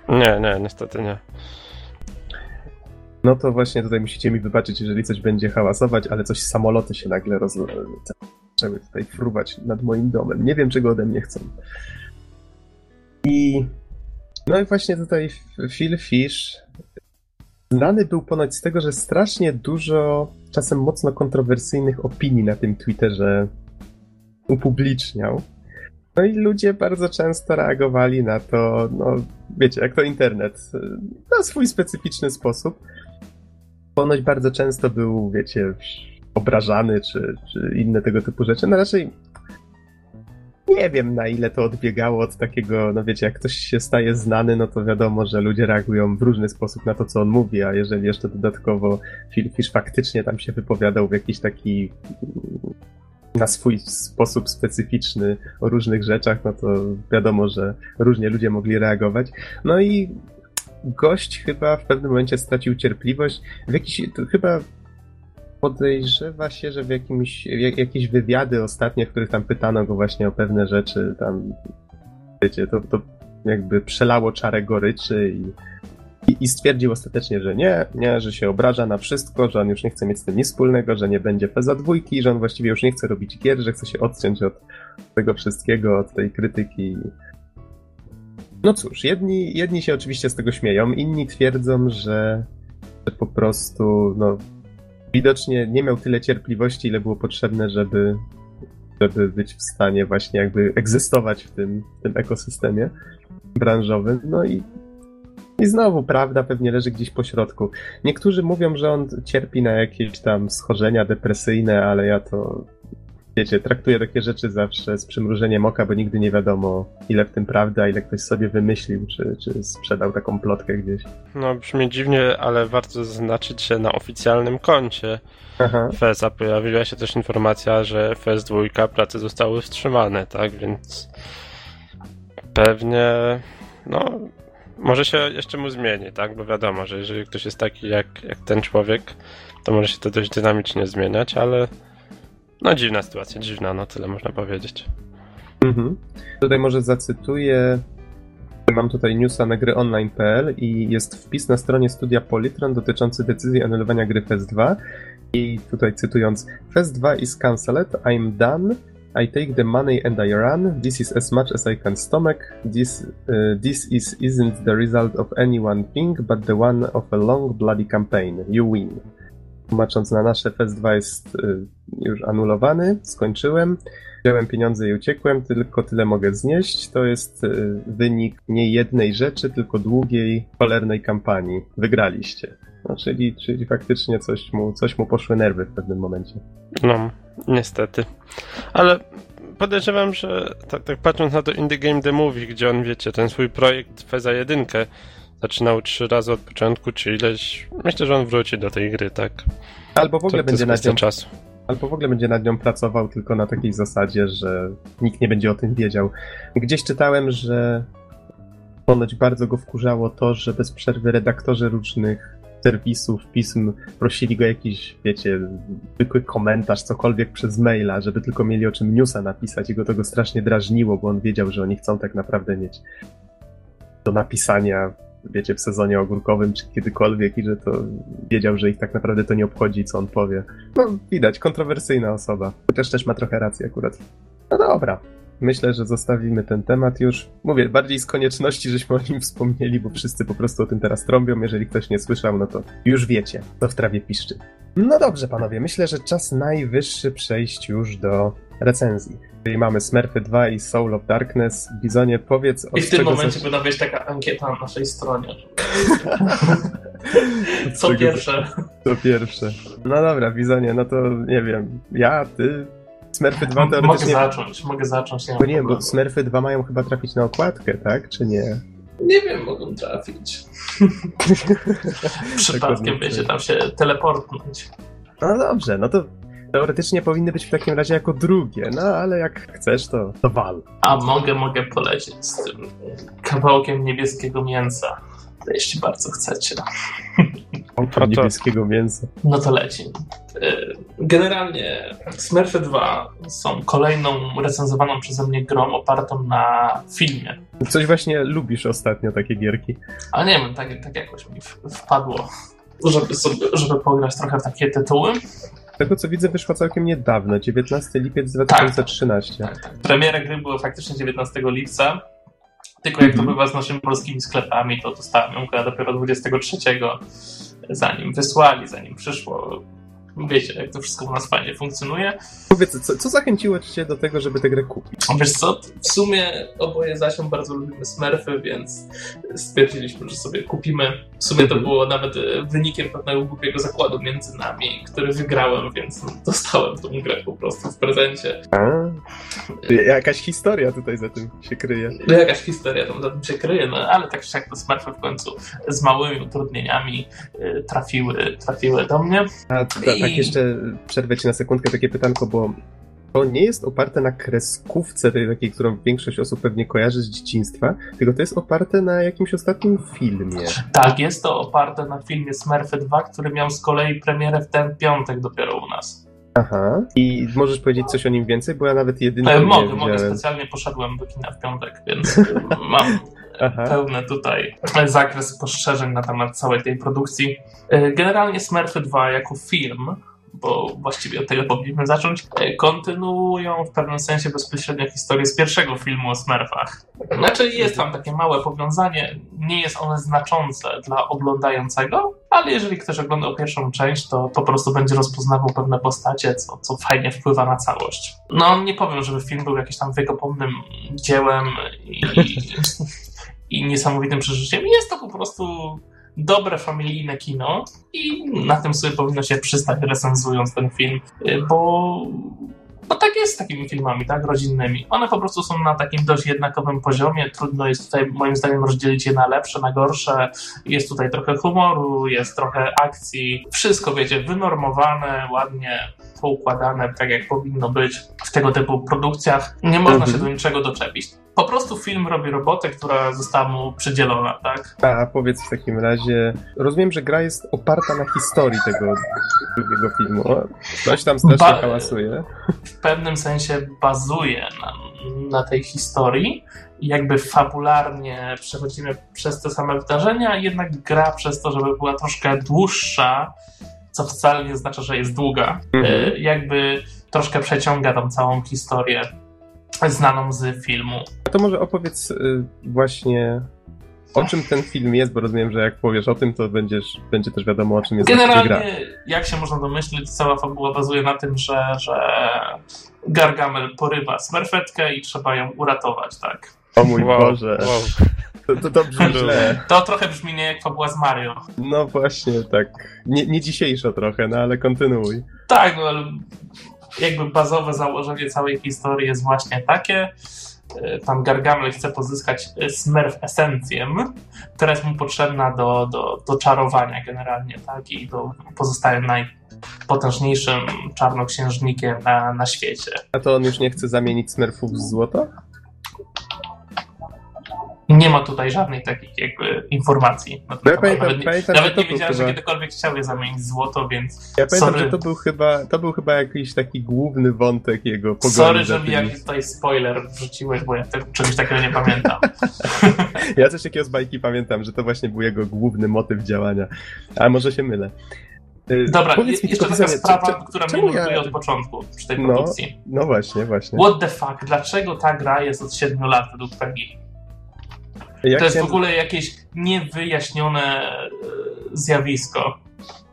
Nie, nie, niestety nie. No to właśnie tutaj musicie mi wybaczyć, jeżeli coś będzie hałasować, ale coś samoloty się nagle roz... zaczęły tutaj fruwać nad moim domem. Nie wiem, czego ode mnie chcą. I no i właśnie tutaj Phil Fish znany był ponoć z tego, że strasznie dużo czasem mocno kontrowersyjnych opinii na tym Twitterze upubliczniał. No i ludzie bardzo często reagowali na to, no wiecie, jak to internet, na swój specyficzny sposób. Ponoć bardzo często był, wiecie, obrażany, czy, czy inne tego typu rzeczy. No raczej nie wiem, na ile to odbiegało od takiego, no wiecie, jak ktoś się staje znany, no to wiadomo, że ludzie reagują w różny sposób na to, co on mówi, a jeżeli jeszcze dodatkowo Phil faktycznie tam się wypowiadał w jakiś taki na swój sposób specyficzny o różnych rzeczach, no to wiadomo, że różnie ludzie mogli reagować. No i gość chyba w pewnym momencie stracił cierpliwość. W jakiś, chyba podejrzewa się, że w jakimś, jak, jakieś wywiady ostatnie, w których tam pytano go właśnie o pewne rzeczy, tam wiecie, to, to jakby przelało czarę goryczy i, i, i stwierdził ostatecznie, że nie, nie, że się obraża na wszystko, że on już nie chce mieć z tym nic wspólnego, że nie będzie Feza dwójki, że on właściwie już nie chce robić gier, że chce się odciąć od tego wszystkiego, od tej krytyki. No cóż, jedni, jedni się oczywiście z tego śmieją, inni twierdzą, że, że po prostu, no, widocznie nie miał tyle cierpliwości, ile było potrzebne, żeby, żeby być w stanie właśnie jakby egzystować w tym, w tym ekosystemie branżowym. No i, i znowu prawda pewnie leży gdzieś po środku. Niektórzy mówią, że on cierpi na jakieś tam schorzenia depresyjne, ale ja to wiecie, traktuję takie rzeczy zawsze z przymrużeniem oka, bo nigdy nie wiadomo, ile w tym prawdy, a ile ktoś sobie wymyślił, czy, czy sprzedał taką plotkę gdzieś. No brzmi dziwnie, ale warto zaznaczyć, że na oficjalnym koncie Aha. FESA pojawiła się też informacja, że FES 2 prace zostały wstrzymane, tak, więc pewnie, no, może się jeszcze mu zmieni, tak, bo wiadomo, że jeżeli ktoś jest taki jak, jak ten człowiek, to może się to dość dynamicznie zmieniać, ale no dziwna sytuacja, dziwna, no tyle można powiedzieć. Mhm. Tutaj może zacytuję. Mam tutaj newsa na gryonline.pl i jest wpis na stronie studia Polytron dotyczący decyzji anulowania gry FES 2. I tutaj cytując: FES 2 is cancelled, I'm done. I take the money and I run. This is as much as I can stomach. This, uh, this is, isn't the result of any one thing, but the one of a long, bloody campaign. You win. Tłumacząc na nasze, FES 2 jest y, już anulowany, skończyłem. Wziąłem pieniądze i uciekłem, tylko tyle mogę znieść. To jest y, wynik nie jednej rzeczy, tylko długiej, cholernej kampanii. Wygraliście. No, czyli, czyli faktycznie coś mu, coś mu poszły nerwy w pewnym momencie. No, niestety. Ale podejrzewam, że tak, tak patrząc na to Indie Game The Movie, gdzie on, wiecie, ten swój projekt Feza 1 zaczynał trzy razy od początku, czy ileś... Myślę, że on wróci do tej gry, tak? Albo w ogóle to, to będzie nad nią, czasu. albo w ogóle będzie nad nią pracował tylko na takiej zasadzie, że nikt nie będzie o tym wiedział. Gdzieś czytałem, że ponoć bardzo go wkurzało to, że bez przerwy redaktorzy różnych serwisów, pism prosili go jakiś, wiecie, zwykły komentarz, cokolwiek przez maila, żeby tylko mieli o czym newsa napisać i go to go strasznie drażniło, bo on wiedział, że oni chcą tak naprawdę mieć do napisania, wiecie, w sezonie ogórkowym czy kiedykolwiek i że to wiedział, że ich tak naprawdę to nie obchodzi, co on powie. No, widać, kontrowersyjna osoba. Chociaż też ma trochę racji akurat. No dobra. Myślę, że zostawimy ten temat już. Mówię, bardziej z konieczności, żeśmy o nim wspomnieli, bo wszyscy po prostu o tym teraz trąbią. Jeżeli ktoś nie słyszał, no to już wiecie, co w trawie piszczy. No dobrze, panowie, myślę, że czas najwyższy przejść już do recenzji. Czyli mamy Smurfy 2 i Soul of Darkness. Bizonie, powiedz od I w tym momencie zac- powinna być taka ankieta na naszej stronie. Co czego- pierwsze? To pierwsze. No dobra, Bizonie, no to nie wiem. Ja, ty. Smurfy 2 Mogę teoretycznie. zacząć, mogę zacząć. Nie, Bo nie, bo. Smurfy 2 mają chyba trafić na okładkę, tak? Czy nie? nie wiem, mogą trafić. Przypadkiem Tak będzie tam się teleportnąć. No dobrze, no to teoretycznie powinny być w takim razie jako drugie, no ale jak chcesz, to, to wal. A mogę, mogę polecieć z tym kawałkiem niebieskiego mięsa. Jeśli bardzo chcecie. Od to- niebieskiego mięsa. No to leci. Y, Generalnie Smurfy 2 są kolejną recenzowaną przeze mnie grą opartą na filmie. Coś właśnie lubisz ostatnio, takie gierki. Ale nie wiem, tak, tak jakoś mi wpadło, żeby, sobie, żeby pograć trochę w takie tytuły. Z tego co widzę, wyszła całkiem niedawno, 19 lipiec 2013. Tak. Premiera gry była faktycznie 19 lipca. Tylko jak to Mhm. bywa z naszymi polskimi sklepami, to dostałem ją dopiero 23, zanim wysłali, zanim przyszło. Wiecie, jak to wszystko u nas fajnie funkcjonuje. Powiedz, co, co zachęciło cię do tego, żeby tę grę kupić? Wiesz co, w sumie oboje Zasią bardzo lubimy Smurfy, więc stwierdziliśmy, że sobie kupimy. W sumie to Mhm. było nawet e, wynikiem pewnego głupiego zakładu między nami, który wygrałem, więc dostałem tą grę po prostu w prezencie. A, jakaś historia tutaj za tym się kryje. No jakaś historia tam za tym się kryje, no ale tak jak to Smurfy w końcu z małymi utrudnieniami e, trafiły, trafiły do mnie. A ta, tak jeszcze przerwę ci na sekundkę takie pytanko, bo to nie jest oparte na kreskówce tej takiej, którą większość osób pewnie kojarzy z dzieciństwa, tylko to jest oparte na jakimś ostatnim filmie. Tak, jest to oparte na filmie Smurfy 2, który miał z kolei premierę w ten piątek dopiero u nas. Aha. I możesz powiedzieć coś o nim więcej, bo ja nawet jedynie E, mogę, mogę, specjalnie poszedłem do kina w piątek, więc mam Aha. pełny tutaj zakres spostrzeżeń na temat całej tej produkcji. E, Generalnie Smurfy 2 jako film, bo właściwie od tego powinniśmy zacząć, e, kontynuują w pewnym sensie bezpośrednio historię z pierwszego filmu o Smurfach. Znaczy jest tam takie małe powiązanie, nie jest one znaczące dla oglądającego, ale jeżeli ktoś oglądał pierwszą część, to po prostu będzie rozpoznawał pewne postacie, co, co fajnie wpływa na całość. No nie powiem, żeby film był jakimś tam wiekopomnym dziełem i, i niesamowitym przeżyciem. Jest to po prostu dobre familijne kino i na tym sobie powinno się przystać recenzując ten film, y, bo, bo tak tak jest z takimi filmami, tak, rodzinnymi. One po prostu są na takim dość jednakowym poziomie. Trudno jest tutaj, moim zdaniem, rozdzielić je na lepsze, na gorsze. Jest tutaj trochę humoru, jest trochę akcji. Wszystko, wiecie, wynormowane, ładnie poukładane, tak jak powinno być w tego typu produkcjach. Nie można Mhm. się do niczego doczepić. Po prostu film robi robotę, która została mu przydzielona, tak? A powiedz w takim razie, rozumiem, że gra jest oparta na historii tego drugiego filmu. Coś tam strasznie Ba- hałasuje. w pewnym sensie bazuje na, na tej historii i jakby fabularnie przechodzimy przez te same wydarzenia, jednak gra przez to, żeby była troszkę dłuższa, co wcale nie znaczy, że jest długa, Mhm. e, jakby troszkę przeciąga tą całą historię znaną z filmu. A to może opowiedz y, właśnie o czym ten film jest, bo rozumiem, że jak powiesz o tym, to będziesz, będzie też wiadomo o czym jest właściwie gra. Generalnie, jak się można domyślić, cała fabuła bazuje na tym, że, że Gargamel porywa smerfetkę i trzeba ją uratować, tak? O mój Wow, Boże, wow. to, to, to brzmi źle. To trochę brzmi nie jak fabuła z Mario. No właśnie, tak. Nie, nie dzisiejszo trochę, no ale kontynuuj. Tak, no ale jakby bazowe założenie całej historii jest właśnie takie. E, Pan Gargamel chce pozyskać e, Smurf esencję, która jest mu potrzebna do, do, do czarowania generalnie, tak? I do, pozostaje najpotężniejszym czarnoksiężnikiem na, na świecie. A to on już nie chce zamienić smurfów w złoto? Nie ma tutaj żadnych takich jakby informacji. No ja pamiętam, nawet nie, pamiętam, nawet nie wiedziałem, że kiedykolwiek chciał zamienić złoto, więc Ja pamiętam, sorry. że to był chyba, to był chyba jakiś taki główny wątek jego pogoni sorry, że mi jakiś tutaj spoiler wrzuciłeś, bo ja te, czegoś takiego nie pamiętam. Ja też takiego z bajki pamiętam, że to właśnie był jego główny motyw działania. A może się mylę. Y, Dobra, powiedz mi jeszcze taka sprawa, czy- która mnie ja- nurtuje od początku przy tej No. produkcji. No właśnie, właśnie. What the fuck? Dlaczego ta gra jest od 7 lat według PEGI? Ja to jest w chciałem, ogóle jakieś niewyjaśnione e, zjawisko.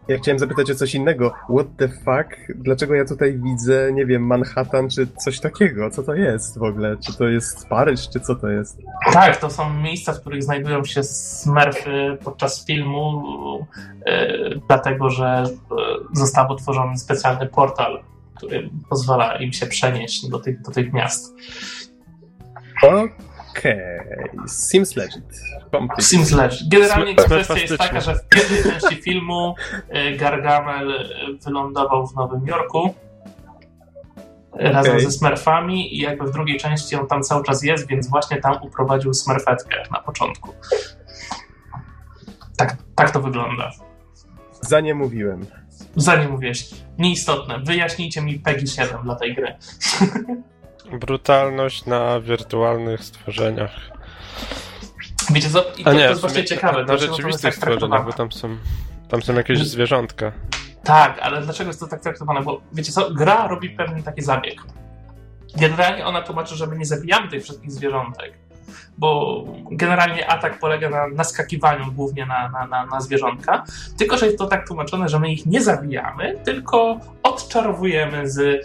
ja chciałem zapytać o coś innego. What the fuck? Dlaczego ja tutaj widzę, nie wiem, Manhattan czy coś takiego? Co to jest w ogóle? Czy to jest Paryż, czy co to jest? Tak, to są miejsca, w których znajdują się smurfy podczas filmu, e, dlatego że e, został utworzony specjalny portal, który pozwala im się przenieść do tych, do tych miast. Okej. Seems legit. Complete. Sims Ledge. Generalnie Smer- kwestia jest taka, że w pierwszej części filmu e, Gargamel e, wylądował w Nowym Jorku e, razem Okej. ze Smurfami i jakby w drugiej części on tam cały czas jest, więc właśnie tam uprowadził Smurfetkę na początku. Tak, tak to wygląda. Za nie mówiłem. Zanim mówisz, nieistotne, wyjaśnijcie mi PEGI 7 dla tej gry. Brutalność na wirtualnych stworzeniach. Wiecie co? I to, A to nie, jest w sumie właśnie ciekawe. na to jest rzeczywistych tak stworzeniach, bo tam są, tam są jakieś zwierzątka. Tak, ale dlaczego jest to tak traktowane? Bo wiecie co, gra robi pewien taki zabieg. Generalnie ona tłumaczy, że my nie zabijamy tych wszystkich zwierzątek, bo generalnie atak polega na naskakiwaniu głównie na, na, na, na zwierzątka, tylko że jest to tak tłumaczone, że my ich nie zabijamy, tylko odczarowujemy z y,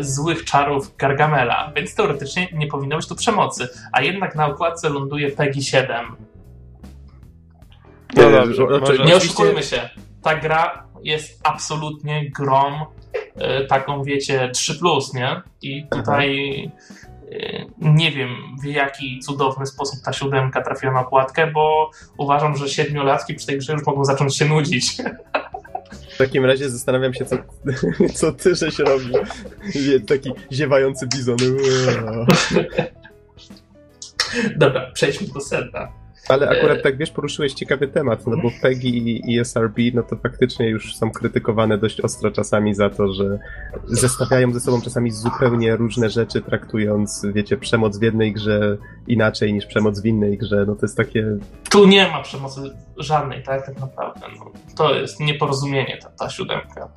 złych czarów Gargamela, więc teoretycznie nie powinno być tu przemocy, a jednak na okładce ląduje PEGI 7. No dobrze, może- Nie oszukujmy się. Ta gra jest absolutnie grom, e, taką wiecie, 3, nie? I tutaj e, nie wiem, w jaki cudowny sposób ta siódemka trafiła na okładkę, bo uważam, że siedmiolatki przy tej grze już mogą zacząć się nudzić. W takim razie zastanawiam się, co, co ty żeś robił. Wie, Taki ziewający bizon. Dobra, przejdźmy do sedna. Ale akurat tak wiesz, poruszyłeś ciekawy temat, no bo PEGI i- i SRB, no to faktycznie już są krytykowane dość ostro czasami za to, że zestawiają ze sobą czasami zupełnie różne rzeczy, traktując, wiecie, przemoc w jednej grze inaczej niż przemoc w innej grze. No to jest takie. Tu nie ma przemocy żadnej, tak? Tak naprawdę. No, to jest nieporozumienie, ta, ta siódemka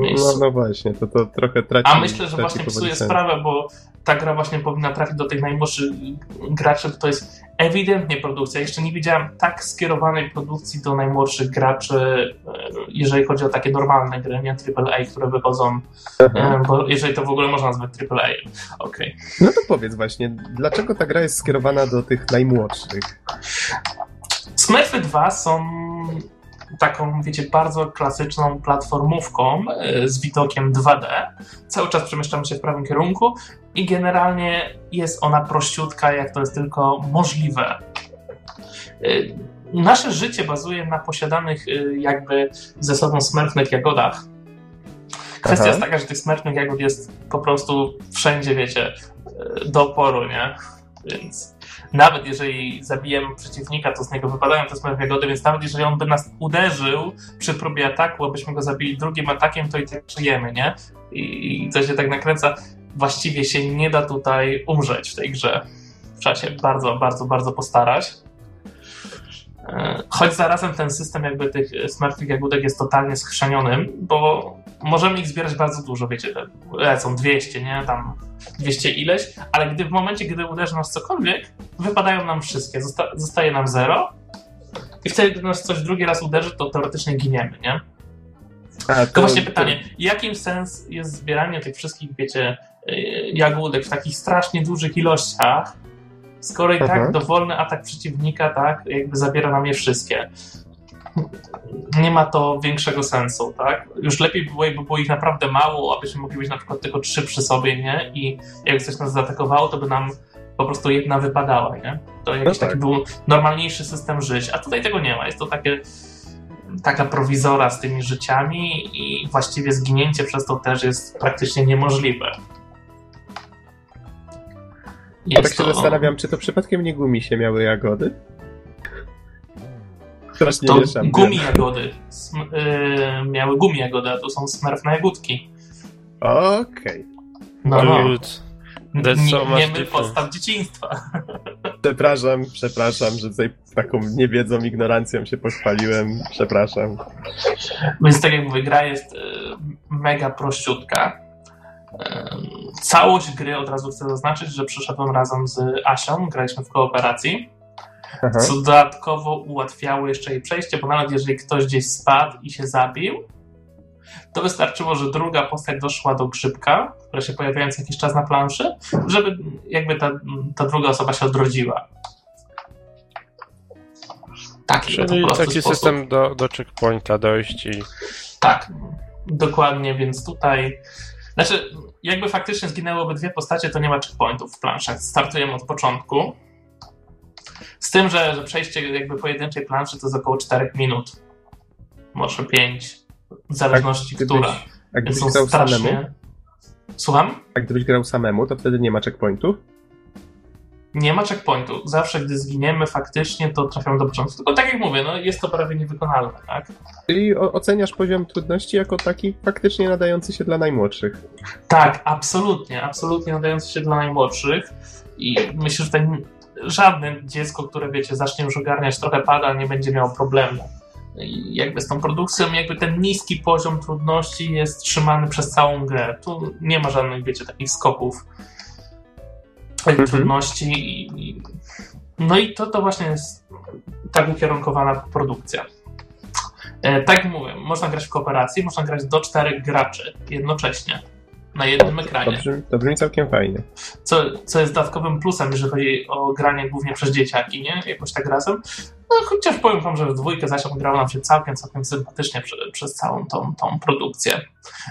miejscu. No, no właśnie, to, to trochę traci. A myślę, że właśnie psuje sprawę, bo ta gra właśnie powinna trafić do tych najmłodszych graczy. To jest ewidentnie produkcja. Jeszcze nie widziałem tak skierowanej produkcji do najmłodszych graczy, e, jeżeli chodzi o takie normalne gry, nie AAA, które wychodzą, Aha. e, bo jeżeli to w ogóle można nazwać AAA. Okej. No to powiedz właśnie, dlaczego ta gra jest skierowana do tych najmłodszych? Smurfy 2 są taką, wiecie, bardzo klasyczną platformówką e, z widokiem 2D. Cały czas przemieszczamy się w prawym kierunku i generalnie jest ona prościutka, jak to jest tylko możliwe. E, nasze życie bazuje na posiadanych e, jakby ze sobą smerfnych jagodach. Kwestia Aha. jest taka, że tych smerfnych jagód jest po prostu wszędzie, wiecie, do oporu, nie? Więc nawet jeżeli zabijemy przeciwnika, to z niego wypadają te smerfne jagody, więc nawet jeżeli on by nas uderzył przy próbie ataku, abyśmy go zabili drugim atakiem, to i tak żyjemy, nie? I, i to się tak nakręca. Właściwie się nie da tutaj umrzeć w tej grze. Trzeba się bardzo, bardzo, bardzo postarać. E, Choć zarazem ten system jakby tych smerfnych jagódek jest totalnie schrzanionym, bo możemy ich zbierać bardzo dużo, wiecie, lecą 200, nie? Tam 200 ileś, ale gdy w momencie, gdy uderzy nas cokolwiek, wypadają nam wszystkie, Zosta zostaje nam zero i wtedy, gdy nas coś drugi raz uderzy, to teoretycznie giniemy, nie? A, To właśnie pytanie, jakim sens jest zbieranie tych wszystkich, wiecie, jagódek w takich strasznie dużych ilościach, skoro i tak Mhm. dowolny atak przeciwnika, tak, jakby zabiera nam je wszystkie. Nie ma to większego sensu, tak? Już lepiej było, jakby było ich naprawdę mało, abyśmy mogli mieć na przykład tylko trzy przy sobie, nie? I jak coś nas zaatakowało, to by nam po prostu jedna wypadała, nie? To jakiś tak. taki był normalniejszy system żyć, a tutaj tego nie ma. Jest to takie taka prowizora z tymi życiami i właściwie zginięcie przez to też jest praktycznie niemożliwe. Tak Jest się to- zastanawiam, czy to przypadkiem nie gumisie miały jagody? Strasznie To mieszam. gumi jagody. Sm- yy, miały gumi jagody, a to są smerfne jagódki. Okej. No, no. Hollywood. That's Nie, so nie my different. podstaw dzieciństwa. Przepraszam, przepraszam, że tutaj taką niewiedzą, ignorancją się pochwaliłem. Przepraszam. Więc tak jak mówię, gra jest y, mega prościutka. Całość gry od razu chcę zaznaczyć, że przyszedłem razem z Asią, graliśmy w kooperacji, Aha. co dodatkowo ułatwiało jeszcze jej przejście, bo nawet jeżeli ktoś gdzieś spadł i się zabił, to wystarczyło, że druga postać doszła do grzybka, która się pojawiała co jakiś czas na planszy, żeby jakby ta, ta druga osoba się odrodziła. Taki to Czyli taki sposób. system do, do checkpointa dojść i Tak, dokładnie, więc tutaj. Znaczy, jakby faktycznie zginęłyby dwie postacie, to nie ma checkpointów w planszach. Startujemy od początku. Z tym, że, że przejście jakby pojedynczej planszy to jest około 4 minut. Może 5. W zależności, Gdybyś, która. a gdybyś grał samemu, strasznie. Słucham? a gdybyś grał samemu, to wtedy nie ma checkpointów? Nie ma checkpointu. Zawsze, gdy zginiemy faktycznie, to trafiamy do początku. Tylko tak jak mówię, no jest to prawie niewykonalne, tak? Czyli oceniasz poziom trudności jako taki faktycznie nadający się dla najmłodszych. Tak, absolutnie, absolutnie nadający się dla najmłodszych i myślę, że tutaj żadne dziecko, które wiecie, zacznie już ogarniać trochę pada, nie będzie miało problemu. I jakby z tą produkcją, jakby ten niski poziom trudności jest trzymany przez całą grę. Tu nie ma żadnych, wiecie, takich skoków Mhm. trudności i, no i to, to właśnie jest tak ukierunkowana produkcja. E, tak jak mówię, można grać w kooperacji, można grać do czterech graczy jednocześnie na jednym To ekranie. brzmi, to brzmi całkiem fajnie. Co, co jest dodatkowym plusem, jeżeli chodzi o granie głównie przez dzieciaki, nie? Jakoś tak razem. No chociaż powiem wam, że w dwójkę Zasią grało nam się całkiem, całkiem sympatycznie prze, przez całą tą, tą produkcję.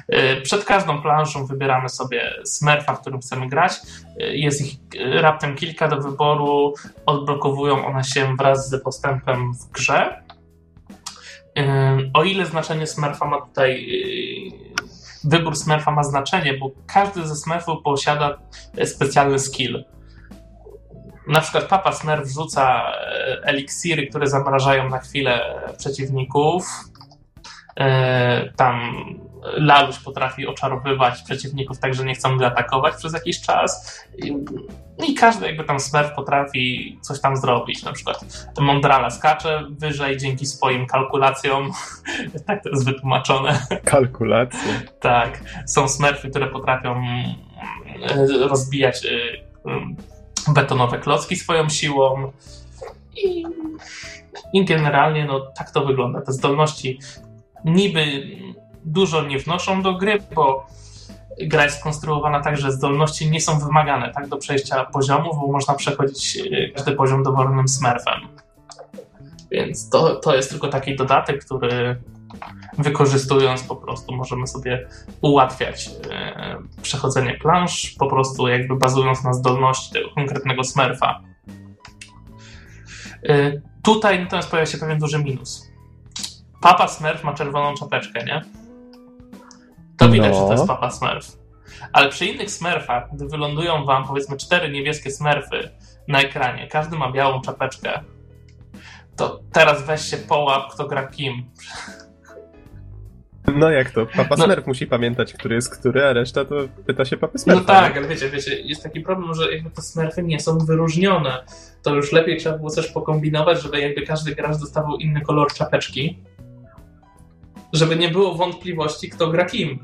Yy, Przed każdą planszą wybieramy sobie smerfa, w którym chcemy grać. Yy, Jest ich yy, raptem kilka do wyboru. Odblokowują one się wraz z postępem w grze. O ile znaczenie Smurfa ma tutaj. Wybór Smurfa ma znaczenie, bo każdy ze Smurfów posiada e, specjalny skill. Na przykład Papa Smurf rzuca e, eliksiry, które zamrażają na chwilę przeciwników. E, Tam Laluś potrafi oczarowywać przeciwników tak, że nie chcą go atakować przez jakiś czas. I, i każdy jakby tam Smurf potrafi coś tam zrobić. Na przykład Mondrala skacze wyżej dzięki swoim kalkulacjom. tak to jest wytłumaczone. Kalkulacje. Tak, są smurfy, które potrafią e, rozbijać e, em, betonowe klocki swoją siłą i, i generalnie no, tak to wygląda. Te zdolności niby dużo nie wnoszą do gry, bo gra jest skonstruowana tak, że zdolności nie są wymagane tak do przejścia poziomów, bo można przechodzić e, każdy poziom dowolnym smurfem. Więc to, to jest tylko taki dodatek, który wykorzystując po prostu możemy sobie ułatwiać e, przechodzenie plansz, po prostu jakby bazując na zdolności tego konkretnego smurfa. E, tutaj natomiast pojawia się pewien duży minus. Papa Smurf ma czerwoną czapeczkę, nie? To widać, No. że to jest Papa Smurf. Ale przy innych smurfach, gdy wylądują wam powiedzmy cztery niebieskie smurfy na ekranie, każdy ma białą czapeczkę, to teraz weź się połap, kto gra kim. No jak to? Papa No. Smurf musi pamiętać, który jest który, a reszta to pyta się Papy No Smurfa. tak, ale wiecie, wiecie, jest taki problem, że jakby te smurfy nie są wyróżnione. To już lepiej trzeba było coś pokombinować, żeby jakby każdy gracz dostawał inny kolor czapeczki. Żeby nie było wątpliwości, kto gra kim.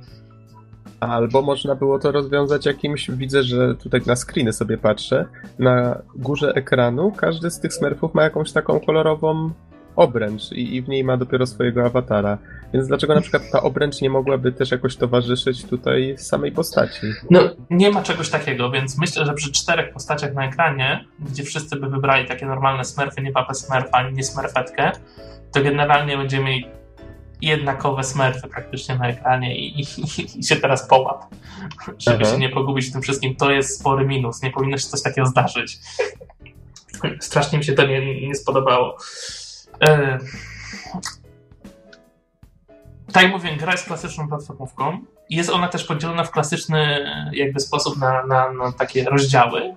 Albo można było to rozwiązać jakimś, widzę, że tutaj na screeny sobie patrzę, na górze ekranu każdy z tych smurfów ma jakąś taką kolorową obręcz i, i w niej ma dopiero swojego awatara. Więc dlaczego na przykład ta obręcz nie mogłaby też jakoś towarzyszyć tutaj samej postaci? No, nie ma czegoś takiego, więc myślę, że przy czterech postaciach na ekranie, gdzie wszyscy by wybrali takie normalne smurfy, nie papę smurfa, ani nie smurfetkę, to generalnie będziemy mieli jednakowe smurfy praktycznie na ekranie i, i, i się teraz połap, żeby Aha. się nie pogubić w tym wszystkim. To jest spory minus, nie powinno się coś takiego zdarzyć. Strasznie mi się to nie, nie spodobało. E... Tak jak mówię, gra jest klasyczną platformówką. Jest ona też podzielona w klasyczny jakby sposób na, na, na takie rozdziały.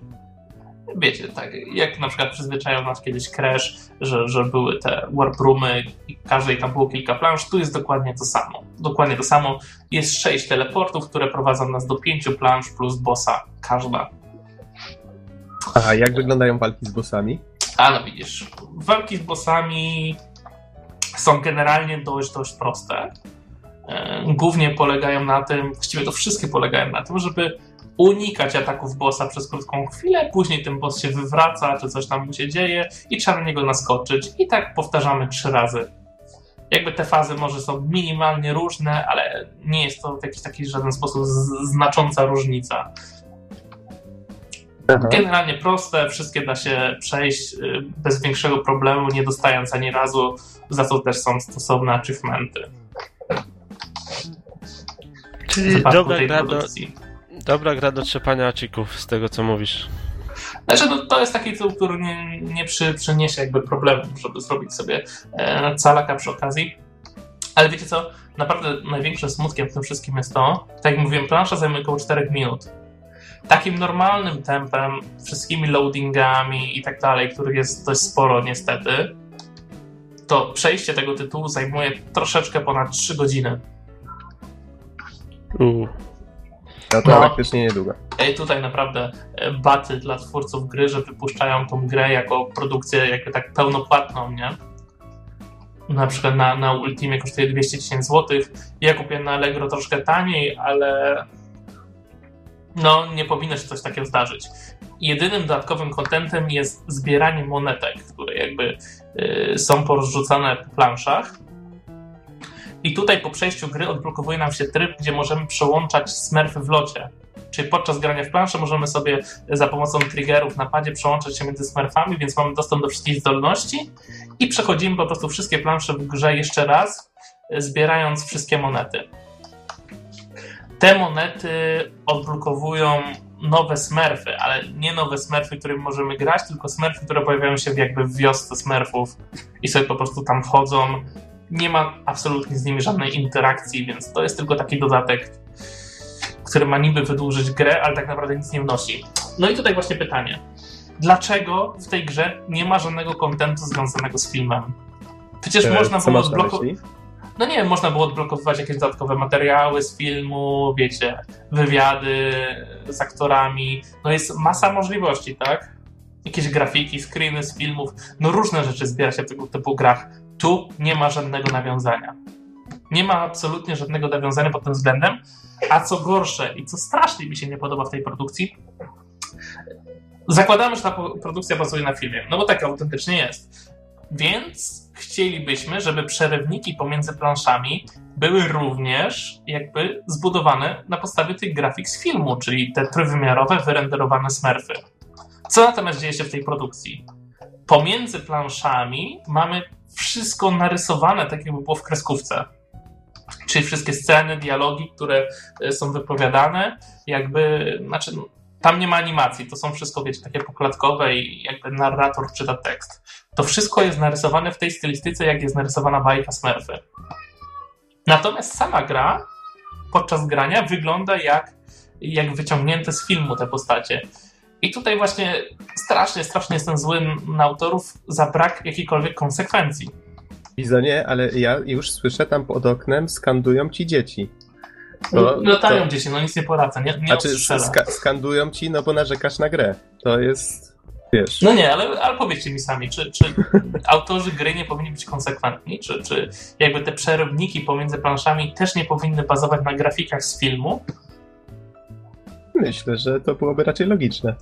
Wiecie, tak jak na przykład przyzwyczaił nas kiedyś Crash, że, że były te warp roomy i każdej tam było kilka plansz, tu jest dokładnie to samo. Dokładnie to samo. Jest sześć teleportów, które prowadzą nas do pięciu plansz plus bossa każda. A jak wyglądają walki z bossami? A no widzisz, walki z bossami są generalnie dość, dość proste. E, Głównie polegają na tym, właściwie to wszystkie polegają na tym, żeby unikać ataków bossa przez krótką chwilę, później ten boss się wywraca, czy coś tam mu się dzieje i trzeba na niego naskoczyć. I tak powtarzamy trzy razy. Jakby te fazy może są minimalnie różne, ale nie jest to w jakiś taki żaden sposób znacząca różnica. Generalnie proste, wszystkie da się przejść y, bez większego problemu, nie dostając ani razu, za to też są stosowne achievementy. Czyli dobra tej gra, do, produkcji. Dobra gra do trzepania acików, z tego co mówisz. Znaczy, no, to jest taki tytuł, który nie, nie przy, przyniesie jakby problemu, żeby zrobić sobie e, calaka przy okazji. Ale wiecie co? Naprawdę największym smutkiem w tym wszystkim jest to, tak jak mówiłem, plansza zajmuje około 4 minut. Takim normalnym tempem, wszystkimi loadingami i tak dalej, których jest dość sporo niestety, to przejście tego tytułu zajmuje troszeczkę ponad 3 godziny. Uu. No to No. faktycznie niedługo. Ej, tutaj naprawdę e, baty dla twórców gry, że wypuszczają tą grę jako produkcję jakby tak pełnopłatną, nie? Na przykład na, na Ultimie kosztuje 210 zł. Ja kupiłem na Allegro troszkę taniej, ale no nie powinno się coś takiego zdarzyć. Jedynym dodatkowym kontentem jest zbieranie monetek, które jakby y, są porozrzucane po planszach. I tutaj po przejściu gry odblokowuje nam się tryb, gdzie możemy przełączać smurfy w locie. Czyli podczas grania w planszę możemy sobie za pomocą triggerów na padzie przełączać się między smurfami, więc mamy dostęp do wszystkich zdolności i przechodzimy po prostu wszystkie plansze w grze jeszcze raz, zbierając wszystkie monety. Te monety odblokowują nowe smurfy, ale nie nowe smurfy, którymi możemy grać, tylko smurfy, które pojawiają się jakby w wiosce smurfów i sobie po prostu tam chodzą. Nie ma absolutnie z nimi żadnej interakcji, więc to jest tylko taki dodatek, który ma niby wydłużyć grę, ale tak naprawdę nic nie wnosi. No i tutaj właśnie pytanie. Dlaczego w tej grze nie ma żadnego kontentu związanego z filmem? Przecież E, można było odblokować. No nie można było odblokowywać jakieś dodatkowe materiały z filmu, wiecie, wywiady z aktorami. No jest masa możliwości, tak? Jakieś grafiki, screeny z filmów, no różne rzeczy zbiera się w tego typu grach. Tu nie ma żadnego nawiązania. Nie ma absolutnie żadnego nawiązania pod tym względem. A co gorsze i co strasznie mi się nie podoba w tej produkcji, zakładamy, że ta produkcja bazuje na filmie, no bo tak autentycznie jest. Więc chcielibyśmy, żeby przerywniki pomiędzy planszami były również jakby zbudowane na podstawie tych grafik z filmu, czyli te trójwymiarowe, wyrenderowane smurfy. Co natomiast dzieje się w tej produkcji? Pomiędzy planszami mamy wszystko narysowane tak, jakby było w kreskówce. Czyli wszystkie sceny, dialogi, które e, są wypowiadane, jakby, znaczy, tam nie ma animacji, to są wszystko, wiecie, takie poklatkowe i jakby narrator czyta tekst. To wszystko jest narysowane w tej stylistyce, jak jest narysowana bajka Smurfy. Natomiast sama gra podczas grania wygląda jak, jak wyciągnięte z filmu te postacie. I tutaj właśnie strasznie, strasznie jestem zły na autorów za brak jakiejkolwiek konsekwencji. Bizonie, ale ja już słyszę tam pod oknem, skandują ci dzieci. To, Latają to... dzieci, no nic nie poradzę, nie, nie znaczy, ska skandują ci, no bo narzekasz na grę. To jest, wiesz... No nie, ale, ale powiedzcie mi sami, czy, czy autorzy gry nie powinni być konsekwentni? Czy, czy jakby te przerobniki pomiędzy planszami też nie powinny bazować na grafikach z filmu? Myślę, że to byłoby raczej logiczne.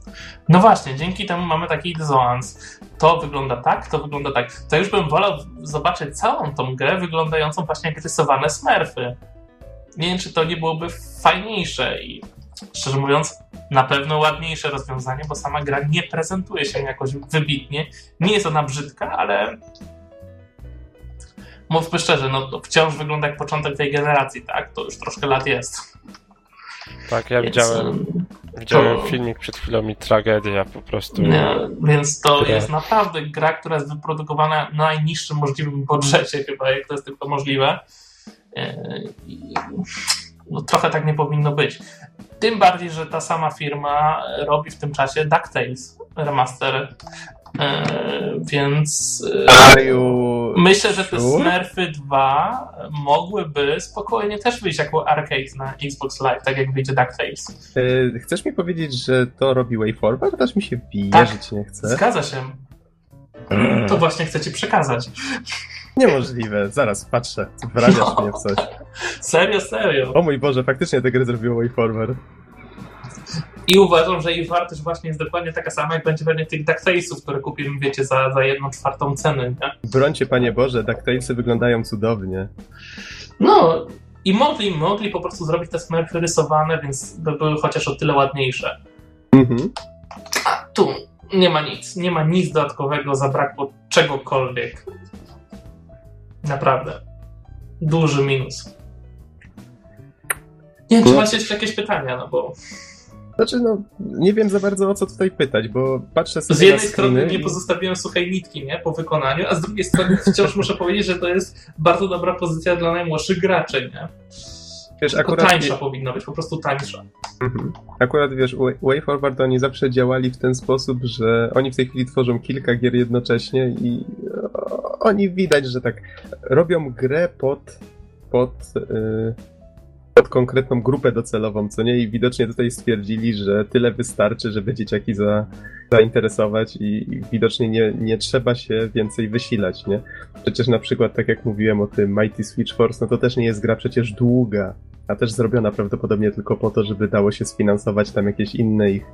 No właśnie, dzięki temu mamy taki dysonans. To wygląda tak, to wygląda tak. To już bym wolał zobaczyć całą tą grę wyglądającą właśnie jak rysowane smurfy. Nie wiem, czy to nie byłoby fajniejsze i szczerze mówiąc, na pewno ładniejsze rozwiązanie, bo sama gra nie prezentuje się jakoś wybitnie. Nie jest ona brzydka, ale mówmy szczerze, no to wciąż wygląda jak początek tej generacji, tak? To już troszkę lat jest. Tak, ja więc, widziałem, widziałem to... filmik przed chwilą i tragedia po prostu. Nie, więc to jest naprawdę gra, która jest wyprodukowana na najniższym możliwym budżecie chyba, jak to jest tylko możliwe. E, no, trochę tak nie powinno być. Tym bardziej, że ta sama firma robi w tym czasie DuckTales remaster więc e, myślę, że te Smurfy 2 mogłyby spokojnie też wyjść jako arcade na Xbox Live, tak jak wyjdzie DuckTales. E, chcesz mi powiedzieć, że to robi WayForward? Aż mi się wierzyć tak, nie chce. Zgadza się. To właśnie chcę ci przekazać. Niemożliwe, zaraz patrzę, wrabiasz no. mnie w coś. Serio, serio. O mój Boże, faktycznie tę grę zrobiło WayForward. I uważam, że ich wartość właśnie jest dokładnie taka sama, jak będzie pewnie tych DuckTalesów, które kupimy, wiecie, za, za jedną czwartą ceny, nie? Brońcie, Panie Boże, DuckTalesy wyglądają cudownie. No, i mogli, mogli po prostu zrobić te smurfy rysowane, więc by były chociaż o tyle ładniejsze. Mhm. A tu nie ma nic. Nie ma nic dodatkowego, zabrakło czegokolwiek. Naprawdę. Duży minus. Nie wiem, czy macie jeszcze jakieś pytania, no bo... Znaczy, no, nie wiem za bardzo o co tutaj pytać, bo patrzę sobie Z jednej strony nie i... pozostawiłem suchej nitki, nie, po wykonaniu, a z drugiej strony wciąż muszę powiedzieć, że to jest bardzo dobra pozycja dla najmłodszych graczy, nie? Wiesz, Tylko akurat... tańsza powinna być, po prostu tańsza. Mhm. Akurat wiesz, WayForward oni zawsze działali w ten sposób, że oni w tej chwili tworzą kilka gier jednocześnie i oni widać, że tak robią grę pod, pod yy, pod konkretną grupę docelową, co nie? I widocznie tutaj stwierdzili, że tyle wystarczy, żeby dzieciaki za, zainteresować i, i widocznie nie, nie trzeba się więcej wysilać, nie? Przecież na przykład, tak jak mówiłem o tym Mighty Switch Force, no to też nie jest gra przecież długa, a też zrobiona prawdopodobnie tylko po to, żeby dało się sfinansować tam jakieś inne ich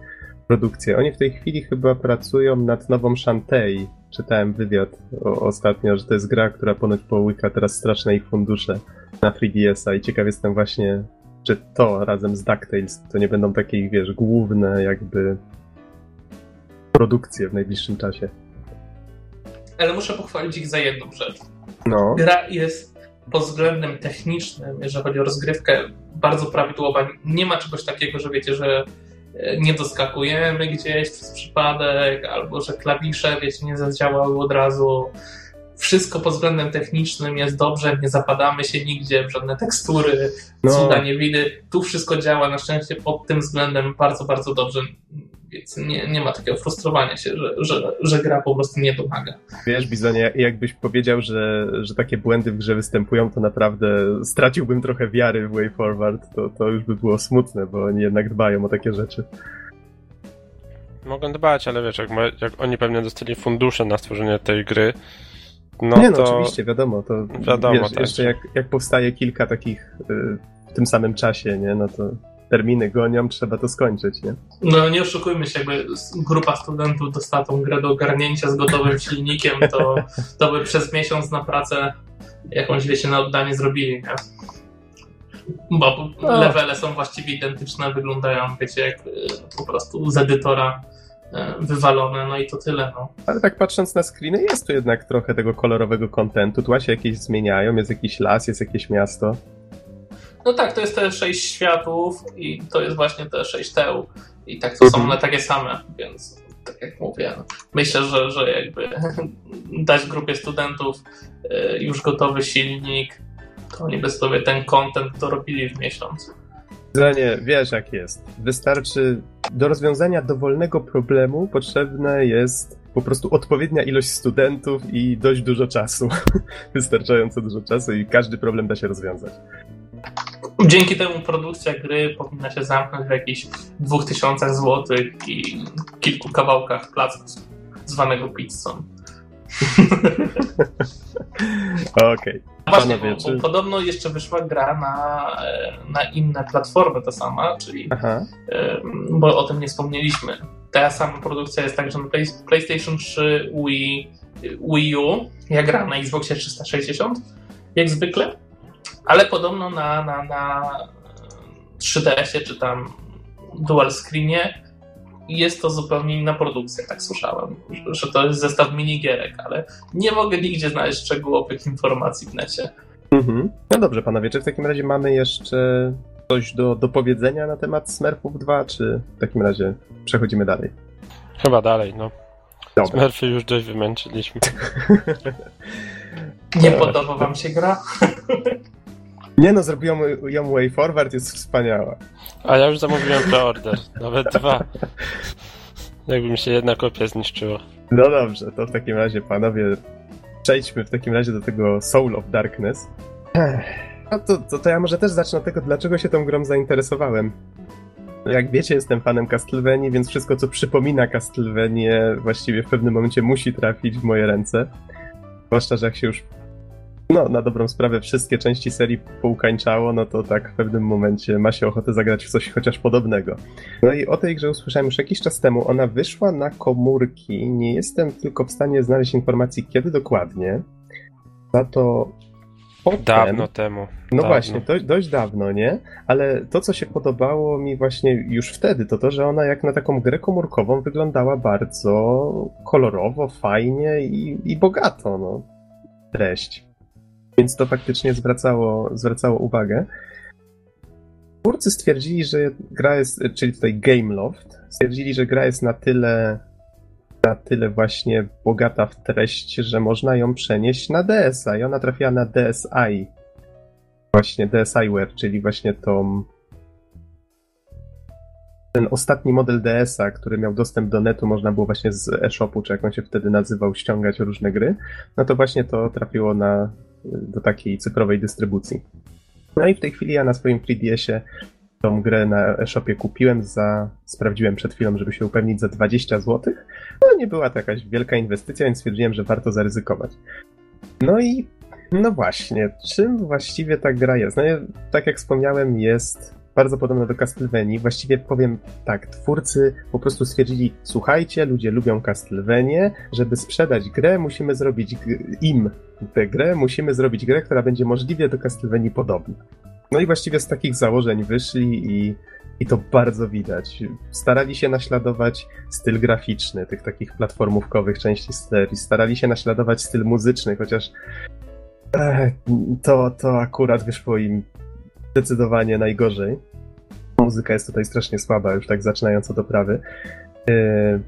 produkcje. Oni w tej chwili chyba pracują nad nową Shantae. Czytałem wywiad o, ostatnio, że to jest gra, która ponoć połyka teraz straszne ich fundusze na 3DS-a i ciekaw jestem właśnie, czy to razem z DuckTales to nie będą takie, wiesz, główne jakby produkcje w najbliższym czasie. Ale muszę pochwalić ich za jedną rzecz. No. Gra jest pod względem technicznym, jeżeli chodzi o rozgrywkę, bardzo prawidłowa. Nie ma czegoś takiego, że wiecie, że nie doskakujemy gdzieś przez przypadek, albo że klawisze, wiecie, nie zadziałały od razu wszystko pod względem technicznym jest dobrze, nie zapadamy się nigdzie w żadne tekstury, no. cuda nie widy. Tu wszystko działa na szczęście pod tym względem bardzo, bardzo dobrze. Więc nie, nie ma takiego frustrowania się, że, że, że gra po prostu nie domaga. Wiesz, Bizonie, jakbyś powiedział, że, że takie błędy w grze występują, to naprawdę straciłbym trochę wiary w Way Forward. To, to już by było smutne, bo oni jednak dbają o takie rzeczy. Mogą dbać, ale wiesz, jak, jak oni pewnie dostali fundusze na stworzenie tej gry, no nie no, to... oczywiście, wiadomo. To wiadomo, wiesz, tak. jeszcze jak, jak powstaje kilka takich y, w tym samym czasie, nie, no to terminy gonią, trzeba to skończyć, nie? No nie oszukujmy się, jakby grupa studentów dostała tą grę do ogarnięcia z gotowym silnikiem, to, to by przez miesiąc na pracę jakąś, wiecie, na oddanie zrobili, nie? Bo no. levele są właściwie identyczne, wyglądają, wiecie, jak y, po prostu z edytora e, wywalone, no i to tyle. No. Ale tak patrząc na screeny, jest tu jednak trochę tego kolorowego kontentu. Tła się jakieś zmieniają, jest jakiś las, jest jakieś miasto. No tak, to jest te sześć światów i to jest właśnie te sześć teł. I tak to są one takie same, więc tak jak mówię, myślę, że, że jakby dać grupie studentów e, już gotowy silnik, to oni by sobie ten content dorobili w miesiąc. Nie, wiesz jak jest. Wystarczy do rozwiązania dowolnego problemu potrzebne jest po prostu odpowiednia ilość studentów i dość dużo czasu. Wystarczająco dużo czasu i każdy problem da się rozwiązać. Dzięki temu produkcja gry powinna się zamknąć w jakichś 2000 złotych i kilku kawałkach placu zwanego pizzą. Okej. Okay. Właśnie, bo, bo, podobno jeszcze wyszła gra na, na inne platformy ta sama, czyli bo o tym nie wspomnieliśmy. Ta sama produkcja jest także na PlayStation 3, Wii, Wii U. Ja gram na Xboxie 360, jak zwykle, ale podobno na, na, na 3DS-ie czy tam dual screenie jest to zupełnie inna produkcja, tak słyszałem, że to jest zestaw minigierek, ale nie mogę nigdzie znaleźć szczegółowych informacji w necie. Mhm. No dobrze, panowie, czy w takim razie mamy jeszcze coś do, do powiedzenia na temat Smurfów 2, czy w takim razie przechodzimy dalej? Chyba dalej, no. Dobra. Smurfy już dość wymęczyliśmy. nie podoba wam się gra? Nie no, zrobiłem ją way forward, jest wspaniała. A ja już zamówiłem preorder, nawet dwa. Jakby mi się jedna kopia zniszczyła. No dobrze, to w takim razie panowie, przejdźmy w takim razie do tego Soul of Darkness. No to, to, to ja może też zacznę od tego, dlaczego się tą grą zainteresowałem. Jak wiecie, jestem fanem Castlevanii, więc wszystko, co przypomina Castlevanię, właściwie w pewnym momencie musi trafić w moje ręce. Zwłaszcza, że jak się już no, na dobrą sprawę wszystkie części serii poukańczało, no to tak w pewnym momencie ma się ochotę zagrać w coś chociaż podobnego. No i o tej grze usłyszałem już jakiś czas temu. Ona wyszła na komórki. Nie jestem tylko w stanie znaleźć informacji, kiedy dokładnie. Za to Potem, dawno temu. No dawno. właśnie, dość, dość dawno, nie? Ale to, co się podobało mi właśnie już wtedy, to to, że ona jak na taką grę komórkową wyglądała bardzo kolorowo, fajnie i, i bogato, no. Treść. Więc to faktycznie zwracało, zwracało uwagę. Twórcy stwierdzili, że gra jest, czyli tutaj Gameloft, stwierdzili, że gra jest na tyle na tyle właśnie bogata w treść, że można ją przenieść na DS-a i ona trafiła na DSi. Właśnie DSiWare, czyli właśnie tą ten ostatni model DS-a, który miał dostęp do netu, można było właśnie z eShopu, czy jak on się wtedy nazywał, ściągać różne gry, no to właśnie to trafiło na, do takiej cyfrowej dystrybucji. No i w tej chwili ja na swoim 3DS-ie tą grę na eShopie kupiłem za, sprawdziłem przed chwilą, żeby się upewnić, za 20 zł. No nie była to jakaś wielka inwestycja, więc stwierdziłem, że warto zaryzykować. No i no właśnie, czym właściwie ta gra jest? No tak jak wspomniałem, jest bardzo podobna do Castlevanii. Właściwie powiem tak, twórcy po prostu stwierdzili, słuchajcie, ludzie lubią Castlevanię, żeby sprzedać grę, musimy zrobić im tę grę, musimy zrobić grę, która będzie możliwie do Castlevanii podobna. No i właściwie z takich założeń wyszli i, i to bardzo widać. Starali się naśladować styl graficzny tych takich platformówkowych części serii, starali się naśladować styl muzyczny, chociaż eh, to, to akurat wyszło im zdecydowanie najgorzej. Muzyka jest tutaj strasznie słaba, już tak zaczynając od oprawy. Yy,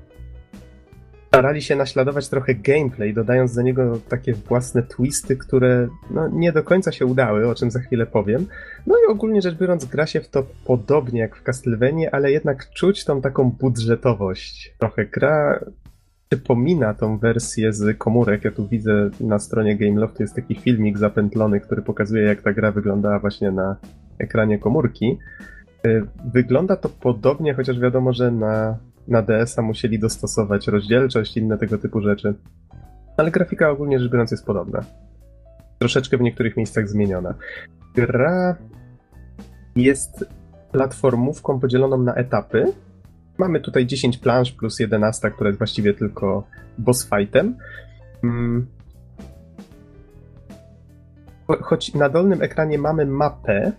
starali się naśladować trochę gameplay, dodając do niego takie własne twisty, które no, nie do końca się udały, o czym za chwilę powiem. No i ogólnie rzecz biorąc, gra się w to podobnie jak w Castlevania, ale jednak czuć tą taką budżetowość. Trochę gra przypomina tą wersję z komórek. Ja tu widzę na stronie Gameloft jest taki filmik zapętlony, który pokazuje, jak ta gra wyglądała właśnie na ekranie komórki. Y, wygląda to podobnie, chociaż wiadomo, że na, na DS-a musieli dostosować rozdzielczość i inne tego typu rzeczy. Ale grafika ogólnie rzecz biorąc jest podobna. Troszeczkę w niektórych miejscach zmieniona. Gra jest platformówką podzieloną na etapy. Mamy tutaj 10 planż plus 11, która jest właściwie tylko boss fightem. Mm. Choć na dolnym ekranie mamy mapę,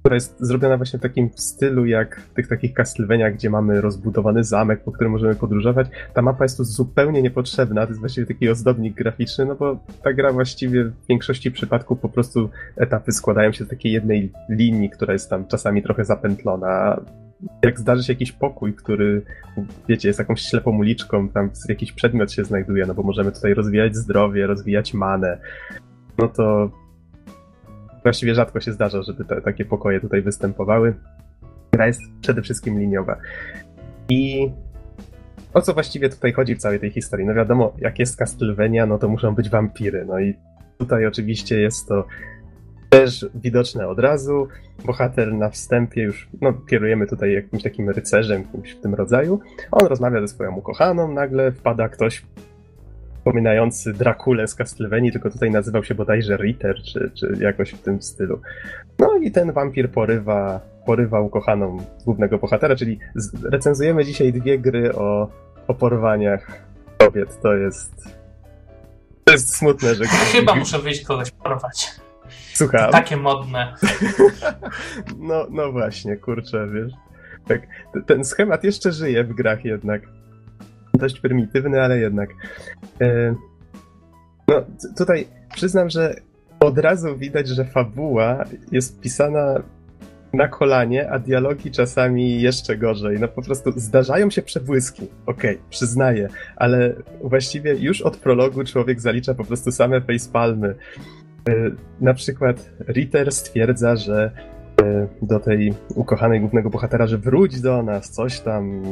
która jest zrobiona właśnie w takim stylu jak w tych takich Castlevaniach, gdzie mamy rozbudowany zamek, po którym możemy podróżować. Ta mapa jest tu zupełnie niepotrzebna, to jest właściwie taki ozdobnik graficzny, no bo ta gra właściwie w większości przypadków po prostu etapy składają się z takiej jednej linii, która jest tam czasami trochę zapętlona. Jak zdarzy się jakiś pokój, który, wiecie, jest jakąś ślepą uliczką, tam jakiś przedmiot się znajduje, no bo możemy tutaj rozwijać zdrowie, rozwijać manę, no to właściwie rzadko się zdarza, żeby te, takie pokoje tutaj występowały. Gra jest przede wszystkim liniowa. I o co właściwie tutaj chodzi w całej tej historii? No wiadomo, jak jest Castlevania, no to muszą być wampiry. No i tutaj oczywiście jest to też widoczne od razu. Bohater na wstępie już, no kierujemy tutaj jakimś takim rycerzem, kimś w tym rodzaju. On rozmawia ze swoją ukochaną, nagle wpada ktoś przypominający Drakulę z Castlevanii, tylko tutaj nazywał się bodajże Ritter, czy, czy jakoś w tym stylu. No i ten wampir porywa, porywa ukochaną głównego bohatera, czyli recenzujemy dzisiaj dwie gry o, o porwaniach kobiet. To jest... To jest smutne, że... Chyba muszę wyjść kogoś porwać. Słucham. To takie modne. no, no właśnie, kurczę, wiesz. Tak, ten schemat jeszcze żyje w grach jednak dość prymitywny, ale jednak. E, no, tutaj przyznam, że od razu widać, że fabuła jest pisana na kolanie, a dialogi czasami jeszcze gorzej. No po prostu zdarzają się przebłyski. Okej, okay, przyznaję, ale właściwie już od prologu człowiek zalicza po prostu same facepalmy. E, na przykład Ritter stwierdza, że e, do tej ukochanej głównego bohatera, że wróć do nas, coś tam,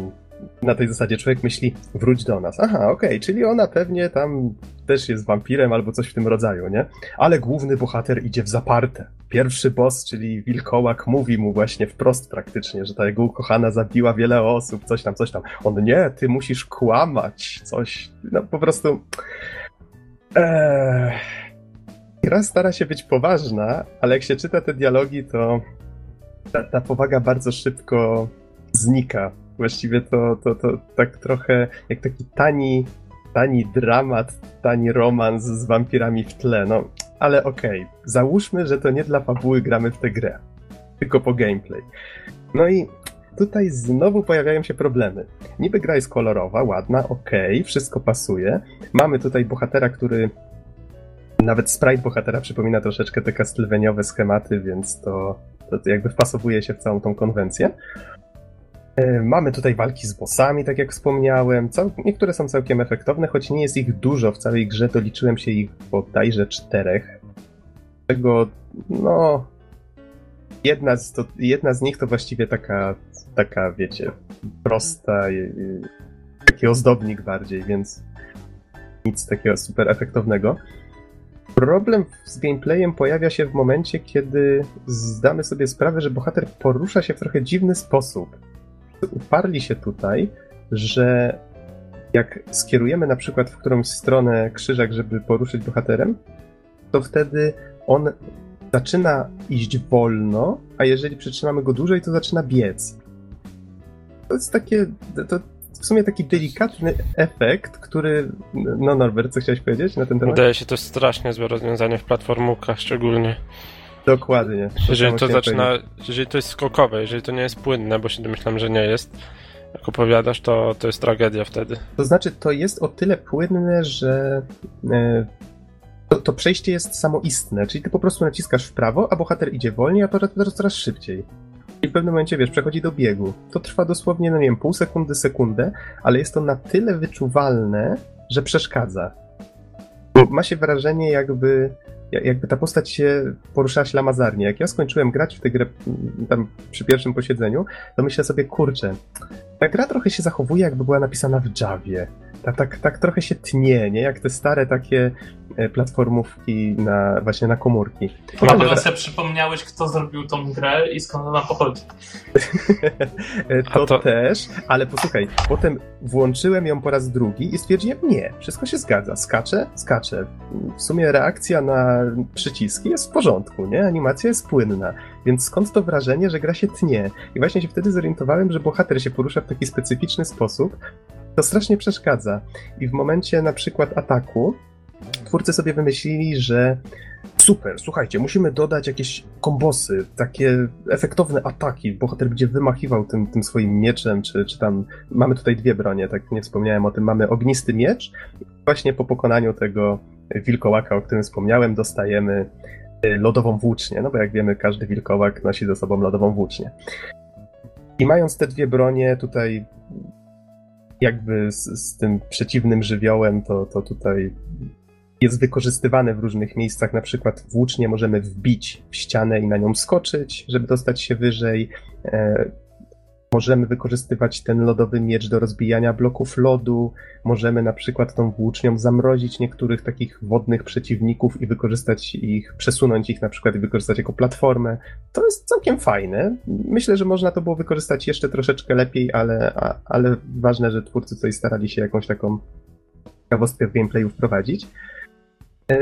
na tej zasadzie człowiek myśli, wróć do nas. Aha, okej, okay, czyli ona pewnie tam też jest wampirem albo coś w tym rodzaju, nie? Ale główny bohater idzie w zaparte. Pierwszy boss, czyli wilkołak, mówi mu właśnie wprost praktycznie, że ta jego ukochana zabiła wiele osób, coś tam, coś tam. On nie, ty musisz kłamać, coś. No po prostu. Eee... Gra stara się być poważna, ale jak się czyta te dialogi, to ta, ta powaga bardzo szybko znika Właściwie to, to, to tak trochę jak taki tani, tani dramat, tani romans z wampirami w tle. No, ale okej, okay. załóżmy, że to nie dla fabuły gramy w tę grę, tylko po gameplay. No i tutaj znowu pojawiają się problemy. Niby gra jest kolorowa, ładna, okej, okay, wszystko pasuje. Mamy tutaj bohatera, który nawet sprite bohatera przypomina troszeczkę te castlevaniawe schematy, więc to, to jakby wpasowuje się w całą tą konwencję. E, mamy tutaj walki z bossami, tak jak wspomniałem. Cał... Niektóre są całkiem efektowne, choć nie jest ich dużo w całej grze, to liczyłem się ich bodajże czterech. Czego, no. Jedna z, to, jedna z nich to właściwie taka, taka wiecie, prosta, taki ozdobnik bardziej, więc nic takiego super efektownego. Problem z gameplayem pojawia się w momencie, kiedy zdamy sobie sprawę, że bohater porusza się w trochę dziwny sposób uparli się tutaj, że jak skierujemy na przykład w którąś stronę krzyżak, żeby poruszyć bohaterem, to wtedy on zaczyna iść wolno, a jeżeli przytrzymamy go dłużej, to zaczyna biec. To jest takie, to w sumie taki delikatny efekt, który, no Norbert, co chciałeś powiedzieć na ten temat? Wydaje się to strasznie złe rozwiązanie w platformówkach szczególnie. Dokładnie. To jeżeli to zaczyna, jeżeli to jest skokowe, jeżeli to nie jest płynne, bo się domyślam, że nie jest, jak opowiadasz, to, to jest tragedia wtedy. To znaczy, to jest o tyle płynne, że e, to, to, przejście jest samoistne, czyli ty po prostu naciskasz w prawo, a bohater idzie wolniej, a to coraz, coraz szybciej. I w pewnym momencie, wiesz, przechodzi do biegu. To trwa dosłownie, no nie wiem, pół sekundy, sekundę, ale jest to na tyle wyczuwalne, że przeszkadza. Ma się wrażenie, jakby jakby ta postać się poruszała ślamazarnie. Jak ja skończyłem grać w tę grę mm, tam przy pierwszym posiedzeniu, to myślę sobie, kurczę, ta gra trochę się zachowuje, jakby była napisana w Javie. Tak, tak, tak trochę się tnie, nie? Jak te stare takie e, platformówki na, właśnie na komórki. Na pewno sobie przypomniałeś, kto zrobił tą grę i skąd ona pochodzi. to, to, też, ale posłuchaj, potem włączyłem ją po raz drugi i stwierdziłem, nie, wszystko się zgadza. Skaczę, skaczę. W sumie reakcja na przyciski jest w porządku, nie? Animacja jest płynna. Więc skąd to wrażenie, że gra się tnie? I właśnie się wtedy zorientowałem, że bohater się porusza w taki specyficzny sposób, to strasznie przeszkadza. I w momencie na przykład ataku twórcy sobie wymyślili, że super, słuchajcie, musimy dodać jakieś kombosy, takie efektowne ataki. Bohater będzie wymachiwał tym, tym swoim mieczem, czy, czy tam. Mamy tutaj dwie bronie, tak nie wspomniałem o tym. Mamy ognisty miecz. Właśnie po pokonaniu tego wilkołaka, o którym wspomniałem, dostajemy y, lodową włócznię. No bo jak wiemy, każdy wilkołak nosi ze sobą lodową włócznię. I mając te dwie bronie tutaj jakby z, z tym przeciwnym żywiołem, to, to tutaj jest wykorzystywane w różnych miejscach. Na przykład włócznie możemy wbić w ścianę i na nią skoczyć, żeby dostać się wyżej. Możemy wykorzystywać ten lodowy miecz do rozbijania bloków lodu. Możemy na przykład tą włócznią zamrozić niektórych takich wodnych przeciwników i wykorzystać ich, przesunąć ich na przykład i wykorzystać jako platformę. To jest całkiem fajne. Myślę, że można to było wykorzystać jeszcze troszeczkę lepiej, ale, a, ale ważne, że twórcy tutaj starali się jakąś taką ciekawostkę w gameplayu wprowadzić. E,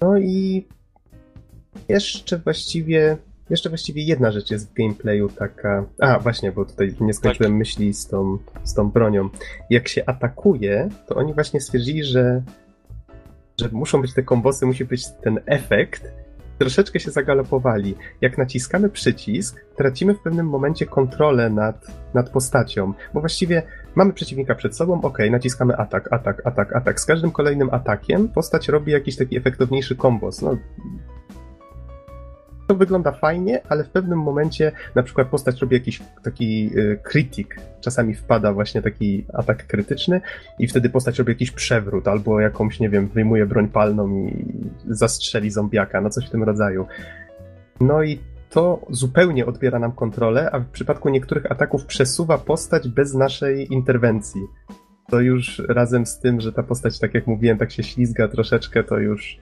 no i jeszcze właściwie, jeszcze właściwie jedna rzecz jest w gameplayu taka. A, właśnie, bo tutaj nie skończyłem tak. myśli z tą, z tą bronią. Jak się atakuje, to oni właśnie stwierdzili, że, że muszą być te kombosy, musi być ten efekt, troszeczkę się zagalopowali. Jak naciskamy przycisk, tracimy w pewnym momencie kontrolę nad, nad postacią, bo właściwie mamy przeciwnika przed sobą, ok, naciskamy atak, atak, atak, atak. Z każdym kolejnym atakiem postać robi jakiś taki efektowniejszy kombos. No, to wygląda fajnie, ale w pewnym momencie na przykład postać robi jakiś taki y, krytyk, czasami wpada właśnie taki atak krytyczny i wtedy postać robi jakiś przewrót albo jakąś, nie wiem, wyjmuje broń palną i zastrzeli zombiaka, no coś w tym rodzaju. No i to zupełnie odbiera nam kontrolę, a w przypadku niektórych ataków przesuwa postać bez naszej interwencji. To już razem z tym, że ta postać, tak jak mówiłem, tak się ślizga troszeczkę, to już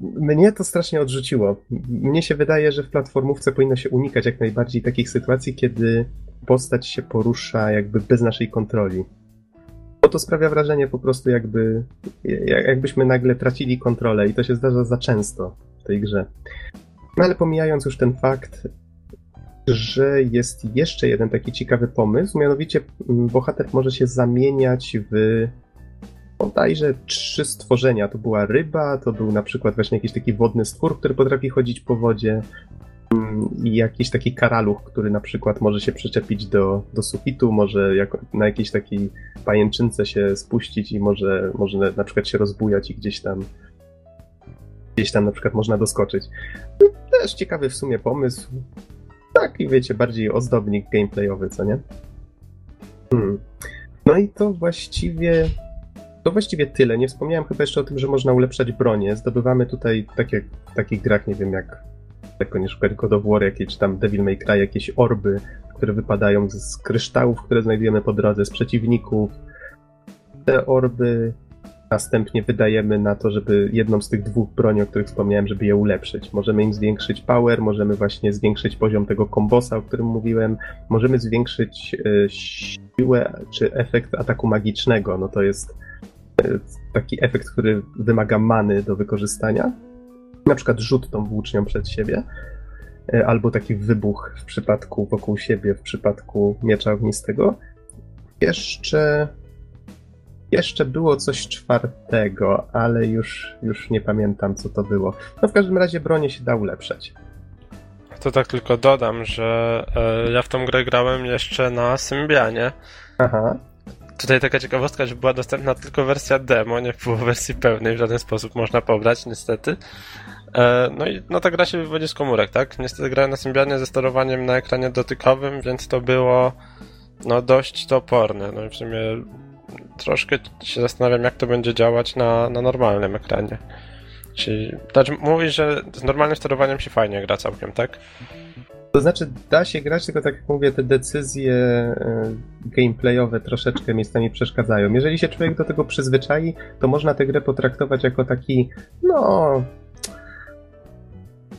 mnie to strasznie odrzuciło. Mnie się wydaje, że w platformówce powinno się unikać jak najbardziej takich sytuacji, kiedy postać się porusza jakby bez naszej kontroli. Bo to sprawia wrażenie po prostu jakby jakbyśmy nagle tracili kontrolę i to się zdarza za często w tej grze. No ale pomijając już ten fakt, że jest jeszcze jeden taki ciekawy pomysł, mianowicie bohater może się zamieniać w bodajże trzy stworzenia. To była ryba, to był na przykład właśnie jakiś taki wodny stwór, który potrafi chodzić po wodzie mm, i jakiś taki karaluch, który na przykład może się przyczepić do, do sufitu, może na jakiejś takiej pajęczynce się spuścić i może, może na przykład się rozbujać i gdzieś tam gdzieś tam na przykład można doskoczyć. Też ciekawy w sumie pomysł. Tak, i wiecie, bardziej ozdobnik gameplayowy, co nie? Hmm. No i to właściwie to właściwie tyle. Nie wspomniałem chyba jeszcze o tym, że można ulepszać bronię. Zdobywamy tutaj, tak jak w takich grach, nie wiem, jak jako nie szukać God of War, jakieś, tam Devil May Cry, jakieś orby, które wypadają z kryształów, które znajdujemy po drodze, z przeciwników. Te orby następnie wydajemy na to, żeby jedną z tych dwóch broni, o których wspomniałem, żeby je ulepszyć. Możemy im zwiększyć power, możemy właśnie zwiększyć poziom tego kombosa, o którym mówiłem, możemy zwiększyć y, siłę czy efekt ataku magicznego. No to jest taki efekt, który wymaga many do wykorzystania. Na przykład rzut tą włócznią przed siebie, e, albo taki wybuch w przypadku wokół siebie, w przypadku miecza ognistego. Jeszcze jeszcze było coś czwartego, ale już, już nie pamiętam, co to było. No w każdym razie bronie się da ulepszać. To tak tylko dodam, że e, ja w tą grę grałem jeszcze na Symbianie. Aha. Tutaj taka ciekawostka, że była dostępna tylko wersja demo, nie było wersji pełnej, w żaden sposób można pobrać, niestety. E, no i no ta gra się wywodzi z komórek, tak? Niestety grałem na Symbianie ze sterowaniem na ekranie dotykowym, więc to było no dość toporne. No i w sumie troszkę się zastanawiam, jak to będzie działać na, na normalnym ekranie. Czyli, znaczy, mówisz, że z normalnym sterowaniem się fajnie gra całkiem, tak? To znaczy, da się grać, tylko tak jak mówię, te decyzje e, gameplayowe troszeczkę miejscami przeszkadzają. Jeżeli się człowiek do tego przyzwyczai, to można tę grę potraktować jako taki, no,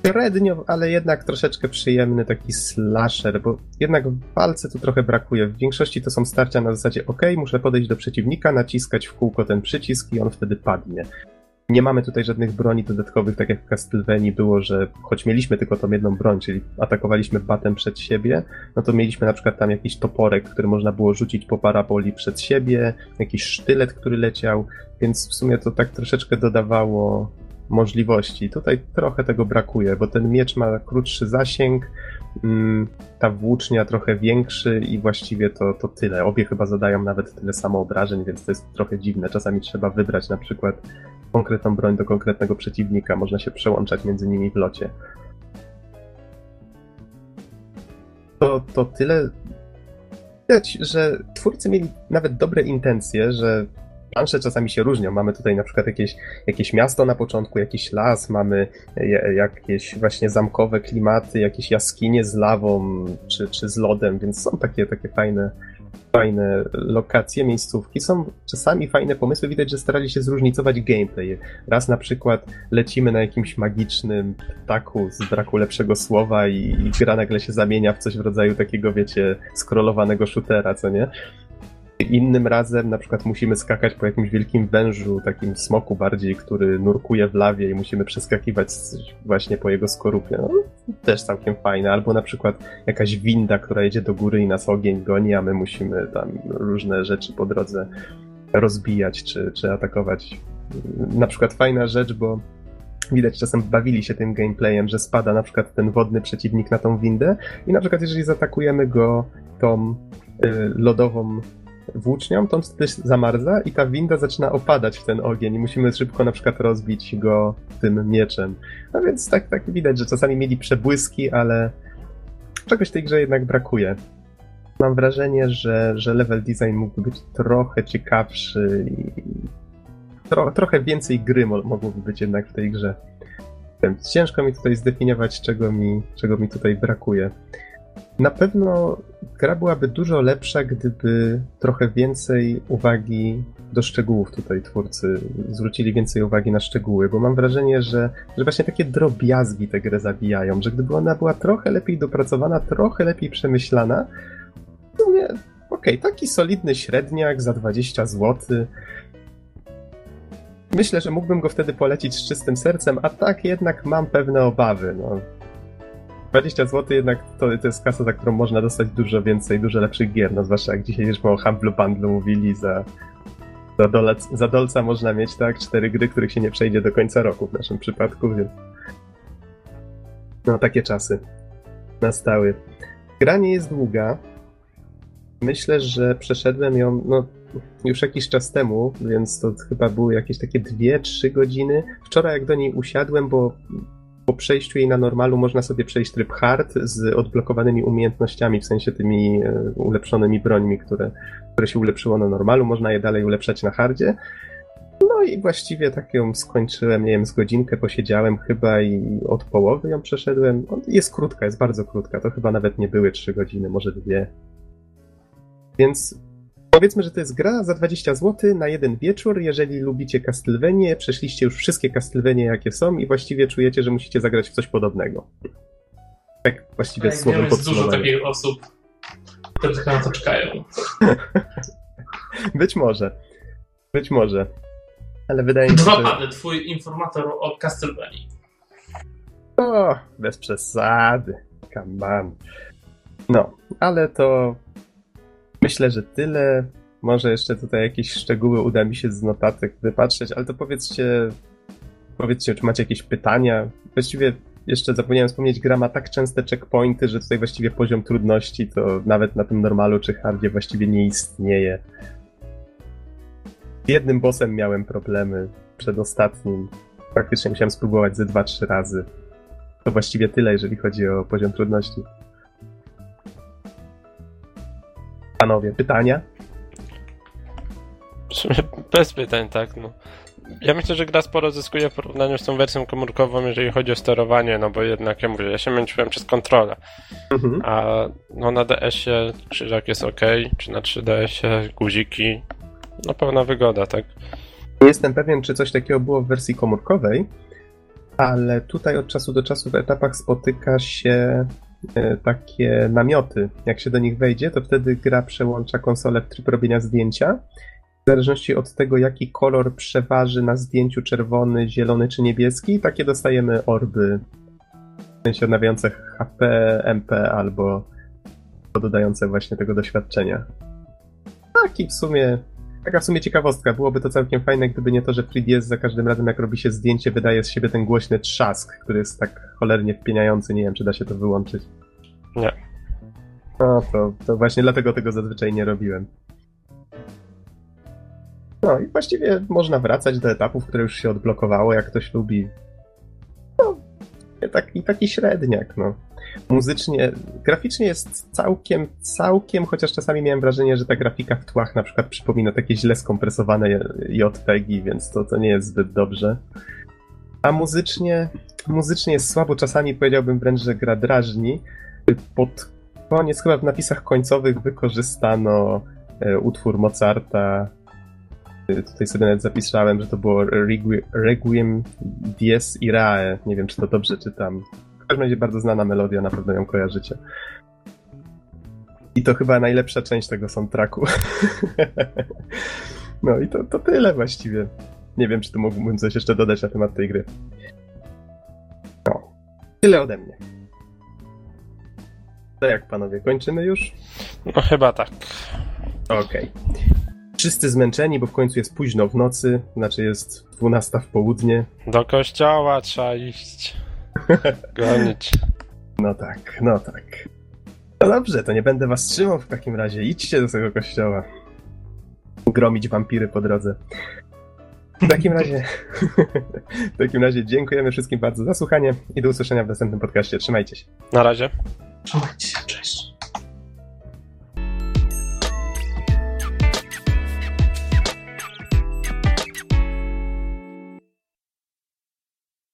średnio, ale jednak troszeczkę przyjemny taki slasher, bo jednak w walce tu trochę brakuje. W większości to są starcia na zasadzie ok, muszę podejść do przeciwnika, naciskać w kółko ten przycisk i on wtedy padnie. Nie mamy tutaj żadnych broni dodatkowych, tak jak w Castlevanii było, że choć mieliśmy tylko tą jedną broń, czyli atakowaliśmy batem przed siebie, no to mieliśmy na przykład tam jakiś toporek, który można było rzucić po paraboli przed siebie, jakiś sztylet, który leciał, więc w sumie to tak troszeczkę dodawało możliwości. Tutaj trochę tego brakuje, bo ten miecz ma krótszy zasięg, mm, ta włócznia trochę większy i właściwie to, to tyle. Obie chyba zadają nawet tyle samo obrażeń, więc to jest trochę dziwne. Czasami trzeba wybrać na przykład konkretną broń do konkretnego przeciwnika, można się przełączać między nimi w locie. To, to tyle. Widać, że twórcy mieli nawet dobre intencje, że plansze czasami się różnią. Mamy tutaj na przykład jakieś, jakieś miasto na początku, jakiś las, mamy jakieś właśnie zamkowe klimaty, jakieś jaskinie z lawą czy, czy z lodem, więc są takie, takie fajne, fajne lokacje, miejscówki. Są czasami fajne pomysły. Widać, że starali się zróżnicować gameplay. Raz na przykład lecimy na jakimś magicznym ptaku z braku lepszego słowa i, i gra nagle się zamienia w coś w rodzaju takiego, wiecie, skrolowanego shootera, co nie? Innym razem na przykład musimy skakać po jakimś wielkim wężu, takim smoku bardziej, który nurkuje w lawie i musimy przeskakiwać właśnie po jego skorupie. No, też całkiem fajne. Albo na przykład jakaś winda, która jedzie do góry i nas ogień goni, a my musimy tam różne rzeczy po drodze rozbijać czy, czy atakować. Na przykład fajna rzecz, bo widać czasem bawili się tym gameplayem, że spada na przykład ten wodny przeciwnik na tą windę i na przykład jeżeli zaatakujemy go tą y, lodową włócznią, to on wtedy zamarza i ta winda zaczyna opadać w ten ogień i musimy szybko na przykład rozbić go tym mieczem. No więc tak, tak widać, że czasami mieli przebłyski, ale czegoś w tej grze jednak brakuje. Mam wrażenie, że, że level design mógłby być trochę ciekawszy i tro, trochę więcej gry mo mogłoby być jednak w tej grze. Ciężko mi tutaj zdefiniować, czego mi, czego mi tutaj brakuje. Na pewno gra byłaby dużo lepsza, gdyby trochę więcej uwagi do szczegółów tutaj twórcy zwrócili więcej uwagi na szczegóły, bo mam wrażenie, że, że właśnie takie drobiazgi tę grę zabijają, że gdyby ona była trochę lepiej dopracowana, trochę lepiej przemyślana, to nie, okej, okay, taki solidny średniak za 20 zł. Myślę, że mógłbym go wtedy polecić z czystym sercem, a tak jednak mam pewne obawy. No, 20 zł jednak to, to jest kasa, za którą można dostać dużo więcej, dużo lepszych gier, no zwłaszcza jak dzisiaj już o Humble Bundle mówili, za, za, dolec, za dolca można mieć tak cztery gry, których się nie przejdzie do końca roku w naszym przypadku, więc no takie czasy nastały. Gra nie jest długa. Myślę, że przeszedłem ją no, już jakiś czas temu, więc to chyba były jakieś takie 2-3 godziny. Wczoraj jak do niej usiadłem, bo po przejściu jej na normalu można sobie przejść tryb hard z odblokowanymi umiejętnościami, w sensie tymi e, ulepszonymi brońmi, które, które się ulepszyło na normalu, można je dalej ulepszać na hardzie. No i właściwie tak ją skończyłem, nie wiem, z godzinkę posiedziałem chyba i od połowy ją przeszedłem. Jest krótka, jest bardzo krótka, to chyba nawet nie były trzy godziny, może dwie. Więc Powiedzmy, że to jest gra za 20 zł na jeden wieczór. Jeżeli lubicie Castlevanie, przeszliście już wszystkie Castlevanie, jakie są i właściwie czujecie, że musicie zagrać w coś podobnego. Tak właściwie tak, słowem Jest dużo takich osób, które na to czekają. Być może. Być może. Ale wydaje mi się, Dwa pady, twój informator o Castlevania. O, bez przesady. Come on. No, ale to Myślę, że tyle. Może jeszcze tutaj jakieś szczegóły uda mi się z notatek wypatrzeć, ale to powiedzcie, powiedzcie, czy macie jakieś pytania. Właściwie jeszcze zapomniałem wspomnieć, gra ma tak częste checkpointy, że tutaj właściwie poziom trudności to nawet na tym normalu czy hardzie właściwie nie istnieje. Z jednym bossem miałem problemy, przed ostatnim. Praktycznie musiałem spróbować ze 2-3 razy. To właściwie tyle, jeżeli chodzi o poziom trudności. Panowie, pytania? Bez pytań, tak. No. Ja myślę, że gra sporo zyskuje w porównaniu z tą wersją komórkową, jeżeli chodzi o sterowanie, no bo jednak, ja mówię, ja się męczyłem przez kontrolę. Mhm. A no na DS-ie krzyżak jest ok, czy na 3DS-ie guziki, no pełna wygoda, tak? Nie jestem pewien, czy coś takiego było w wersji komórkowej, ale tutaj od czasu do czasu w etapach spotyka się takie namioty. Jak się do nich wejdzie, to wtedy gra przełącza konsolę w tryb robienia zdjęcia w zależności od tego, jaki kolor przeważy na zdjęciu czerwony, zielony czy niebieski, takie dostajemy orby. W sensie odnawiające HP, MP albo dodające właśnie tego doświadczenia. Taki w sumie, taka w sumie ciekawostka. Byłoby to całkiem fajne, gdyby nie to, że 3DS za każdym razem jak robi się zdjęcie, wydaje z siebie ten głośny trzask, który jest tak cholernie wpieniający. Nie wiem, czy da się to wyłączyć. Nie. No to, to właśnie dlatego tego zazwyczaj nie robiłem. No i właściwie można wracać do etapów, które już się odblokowało, jak ktoś lubi. No, taki, taki średniak, no. Muzycznie, graficznie jest całkiem, całkiem, chociaż czasami miałem wrażenie, że ta grafika w tłach na przykład przypomina takie źle skompresowane JPEGi, więc to, to nie jest zbyt dobrze. A muzycznie, muzycznie jest słabo, czasami powiedziałbym wręcz, że gra drażni. Pod koniec, chyba w napisach końcowych wykorzystano e, utwór Mozarta Tutaj sobie nawet zapisałem, że to było Requiem Dies Irae. Nie wiem, czy to dobrze czytam. W każdym razie bardzo znana melodia, na pewno ją kojarzycie. I to chyba najlepsza część tego soundtracku. no i to, to tyle właściwie. Nie wiem, czy tu mógłbym coś jeszcze dodać na temat tej gry. No. Tyle ode mnie. To jak panowie, kończymy już? No chyba tak. Okej. Okay wszyscy zmęczeni, bo w końcu jest późno w nocy, znaczy jest 12 w południe. Do kościoła trzeba iść. Gonić. No tak, no tak. No dobrze, to nie będę was trzymał w takim razie. Idźcie do tego kościoła. Gromić wampiry po drodze. W takim razie, w takim razie dziękujemy wszystkim bardzo za słuchanie i do usłyszenia w następnym podcaście. Trzymajcie się. Na razie. Trzymajcie się.